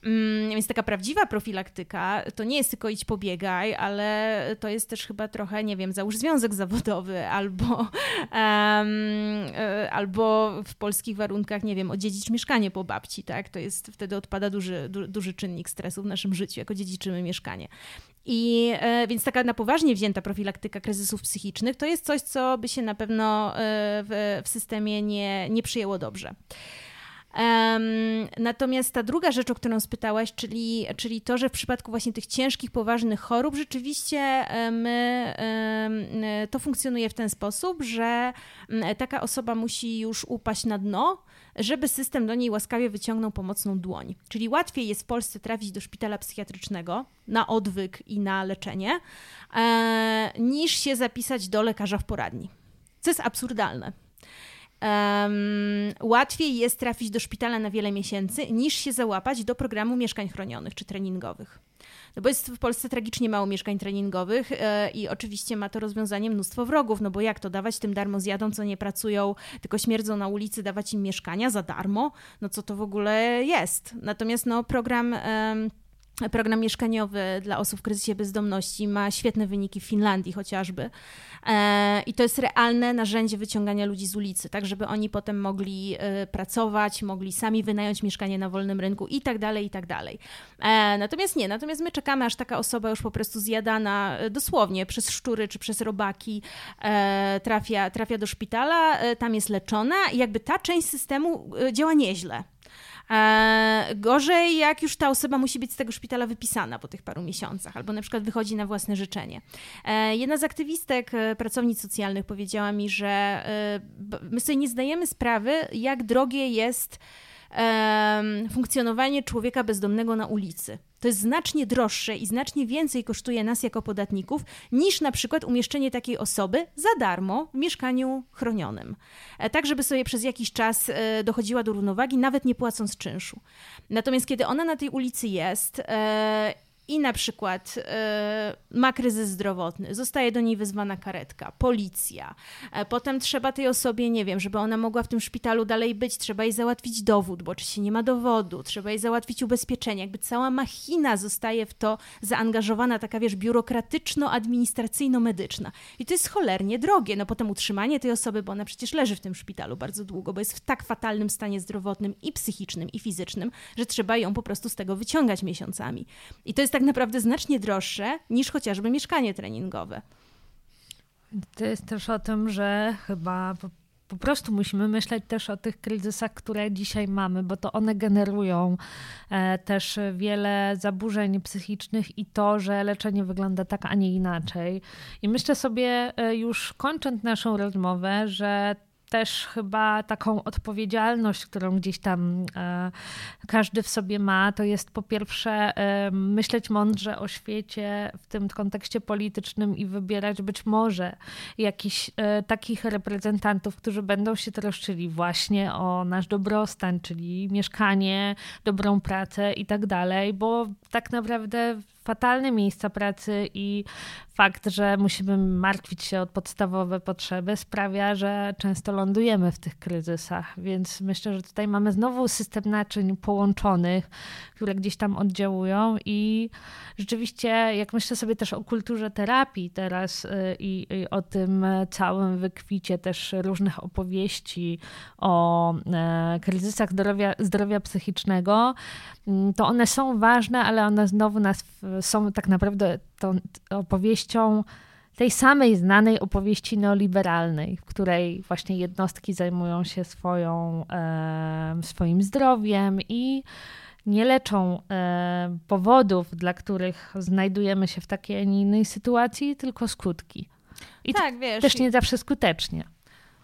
Mm, więc taka prawdziwa profilaktyka to nie jest tylko idź pobiegaj, ale to jest też chyba trochę, nie wiem, załóż związek zawodowy [laughs] albo, um, albo w polskich warunkach, nie wiem, odziedzić mieszkanie po babci, tak? To jest, wtedy odpada duży, du, duży czynnik stresu w naszym życiu, jako dziedziczymy mieszkanie. I e, więc taka na poważnie wzięta profilaktyka kryzysów psychicznych to jest coś, co by się na pewno e, w, w systemie nie, nie przyjęło dobrze. Natomiast ta druga rzecz, o którą spytałaś, czyli, czyli to, że w przypadku właśnie tych ciężkich, poważnych chorób, rzeczywiście e, my, to funkcjonuje w ten sposób, że taka osoba musi już upaść na dno, żeby system do niej łaskawie wyciągnął pomocną dłoń. Czyli łatwiej jest w Polsce trafić do szpitala psychiatrycznego na odwyk i na leczenie, e, niż się zapisać do lekarza w poradni. Co jest absurdalne. Um, łatwiej jest trafić do szpitala na wiele miesięcy, niż się załapać do programu mieszkań chronionych czy treningowych. No bo jest w Polsce tragicznie mało mieszkań treningowych e, i oczywiście ma to rozwiązanie mnóstwo wrogów, no bo jak to dawać tym darmo zjadą, co nie pracują, tylko śmierdzą na ulicy, dawać im mieszkania za darmo? No co to w ogóle jest? Natomiast no program... Program mieszkaniowy dla osób w kryzysie bezdomności ma świetne wyniki w Finlandii chociażby. E, I to jest realne narzędzie wyciągania ludzi z ulicy, tak żeby oni potem mogli e, pracować, mogli sami wynająć mieszkanie na wolnym rynku i tak dalej, i tak dalej. E, natomiast nie, natomiast my czekamy, aż taka osoba już po prostu zjadana dosłownie przez szczury czy przez robaki trafia, trafia do szpitala, tam jest leczona i jakby ta część systemu działa nieźle. E, gorzej, jak już ta osoba musi być z tego szpitala wypisana po tych paru miesiącach, albo na przykład wychodzi na własne życzenie. E, jedna z aktywistek, e, pracownic socjalnych powiedziała mi, że my sobie nie zdajemy sprawy, jak drogie jest funkcjonowanie człowieka bezdomnego na ulicy. To jest znacznie droższe i znacznie więcej kosztuje nas jako podatników niż na przykład umieszczenie takiej osoby za darmo w mieszkaniu chronionym. E, tak, żeby sobie przez jakiś czas e, dochodziła do równowagi, nawet nie płacąc czynszu. Natomiast kiedy ona na tej ulicy jest e, i na przykład y, ma kryzys zdrowotny, zostaje do niej wezwana karetka, policja, e, potem trzeba tej osobie, nie wiem, żeby ona mogła w tym szpitalu dalej być, trzeba jej załatwić dowód, bo oczywiście nie ma dowodu, trzeba jej załatwić ubezpieczenie, jakby cała machina zostaje w to zaangażowana, taka wiesz, biurokratyczno-administracyjno-medyczna. I to jest cholernie drogie, no potem utrzymanie tej osoby, bo ona przecież leży w tym szpitalu bardzo długo, bo jest w tak fatalnym stanie zdrowotnym i psychicznym i fizycznym, że trzeba ją po prostu z tego wyciągać miesiącami. I to jest tak naprawdę znacznie droższe niż chociażby mieszkanie treningowe. To jest też o tym, że chyba po prostu musimy myśleć też o tych kryzysach, które dzisiaj mamy, bo to one generują e, też wiele zaburzeń psychicznych i to, że leczenie wygląda tak, a nie inaczej. I myślę sobie, e, już kończąc naszą rozmowę, że też chyba taką odpowiedzialność, którą gdzieś tam e, każdy w sobie ma, to jest po pierwsze e, myśleć mądrze o świecie w tym kontekście politycznym i wybierać być może jakichś e, takich reprezentantów, którzy będą się troszczyli właśnie o nasz dobrostan, czyli mieszkanie, dobrą pracę i tak dalej, bo tak naprawdę fatalne miejsca pracy i fakt, że musimy martwić się o podstawowe potrzeby, sprawia, że często lądujemy w tych kryzysach. Więc myślę, że tutaj mamy znowu system naczyń połączonych, które gdzieś tam oddziałują i rzeczywiście, jak myślę sobie też o kulturze terapii teraz y, i, i o tym całym wykwicie też różnych opowieści o e, kryzysach zdrowia, zdrowia psychicznego, mm, to one są ważne, ale one znowu nas są tak naprawdę tą opowieścią tej samej znanej opowieści neoliberalnej, w której właśnie jednostki zajmują się swoją, swoim zdrowiem i nie leczą powodów, dla których znajdujemy się w takiej, a nie innej sytuacji, tylko skutki. I tak, wiesz, też nie zawsze skutecznie.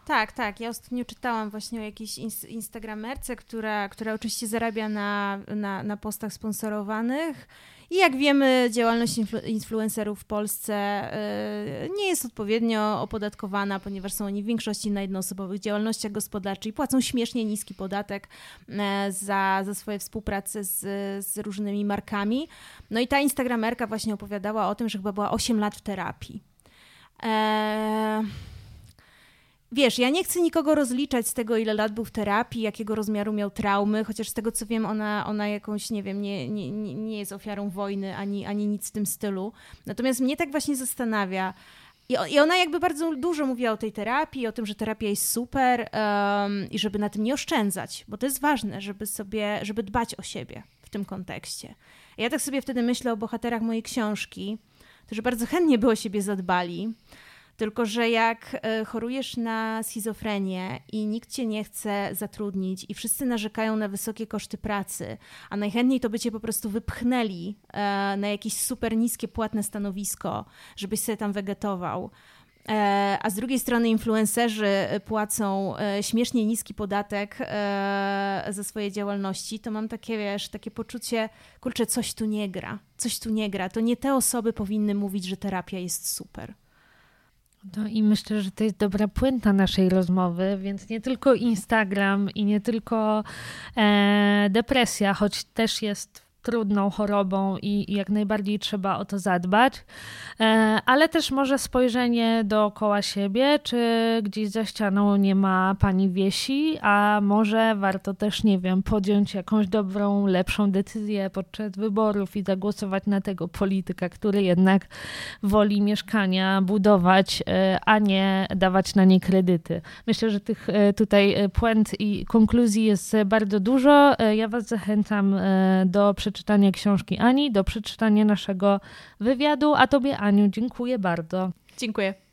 Tak, tak. Ja ostatnio czytałam właśnie o jakiejś instagramerce, która, która oczywiście zarabia na, na, na postach sponsorowanych i jak wiemy, działalność influ influencerów w Polsce y, nie jest odpowiednio opodatkowana, ponieważ są oni w większości na jednoosobowych działalnościach gospodarczych i płacą śmiesznie niski podatek y, za, za swoje współpracę z, z różnymi markami. No i ta Instagramerka właśnie opowiadała o tym, że chyba była 8 lat w terapii. Eee wiesz, ja nie chcę nikogo rozliczać z tego, ile lat był w terapii, jakiego rozmiaru miał traumy, chociaż z tego co wiem, ona, ona jakąś, nie wiem, nie, nie, nie jest ofiarą wojny ani, ani nic w tym stylu. Natomiast mnie tak właśnie zastanawia, i ona jakby bardzo dużo mówiła o tej terapii, o tym, że terapia jest super um, i żeby na tym nie oszczędzać, bo to jest ważne, żeby sobie, żeby dbać o siebie w tym kontekście. Ja tak sobie wtedy myślę o bohaterach mojej książki, którzy bardzo chętnie by o siebie zadbali, tylko, że jak e, chorujesz na schizofrenię i nikt cię nie chce zatrudnić i wszyscy narzekają na wysokie koszty pracy, a najchętniej to by cię po prostu wypchnęli e, na jakieś super niskie płatne stanowisko, żebyś sobie tam wegetował. E, a z drugiej strony influencerzy płacą śmiesznie niski podatek za swoje działalności, to mam takie, wiesz, takie poczucie, kurczę, coś tu nie gra, coś tu nie gra. To nie te osoby powinny mówić, że terapia jest super. No i myślę, że to jest dobra puenta naszej rozmowy, więc nie tylko Instagram i nie tylko e, depresja, choć też jest trudną chorobą i, jak najbardziej trzeba o to zadbać, e, ale też może spojrzenie dookoła siebie, czy gdzieś za ścianą nie ma pani wiesi, a może warto też, nie wiem, podjąć jakąś dobrą, lepszą decyzję podczas wyborów i zagłosować na tego polityka, który jednak woli mieszkania budować, e, a nie dawać na nie kredyty. Myślę, że tych e, tutaj puent i konkluzji jest bardzo dużo. Ja Was zachęcam do przeczytania przeczytania książki Ani, do przeczytania naszego wywiadu. A Tobie, Aniu, dziękuję bardzo. Dziękuję.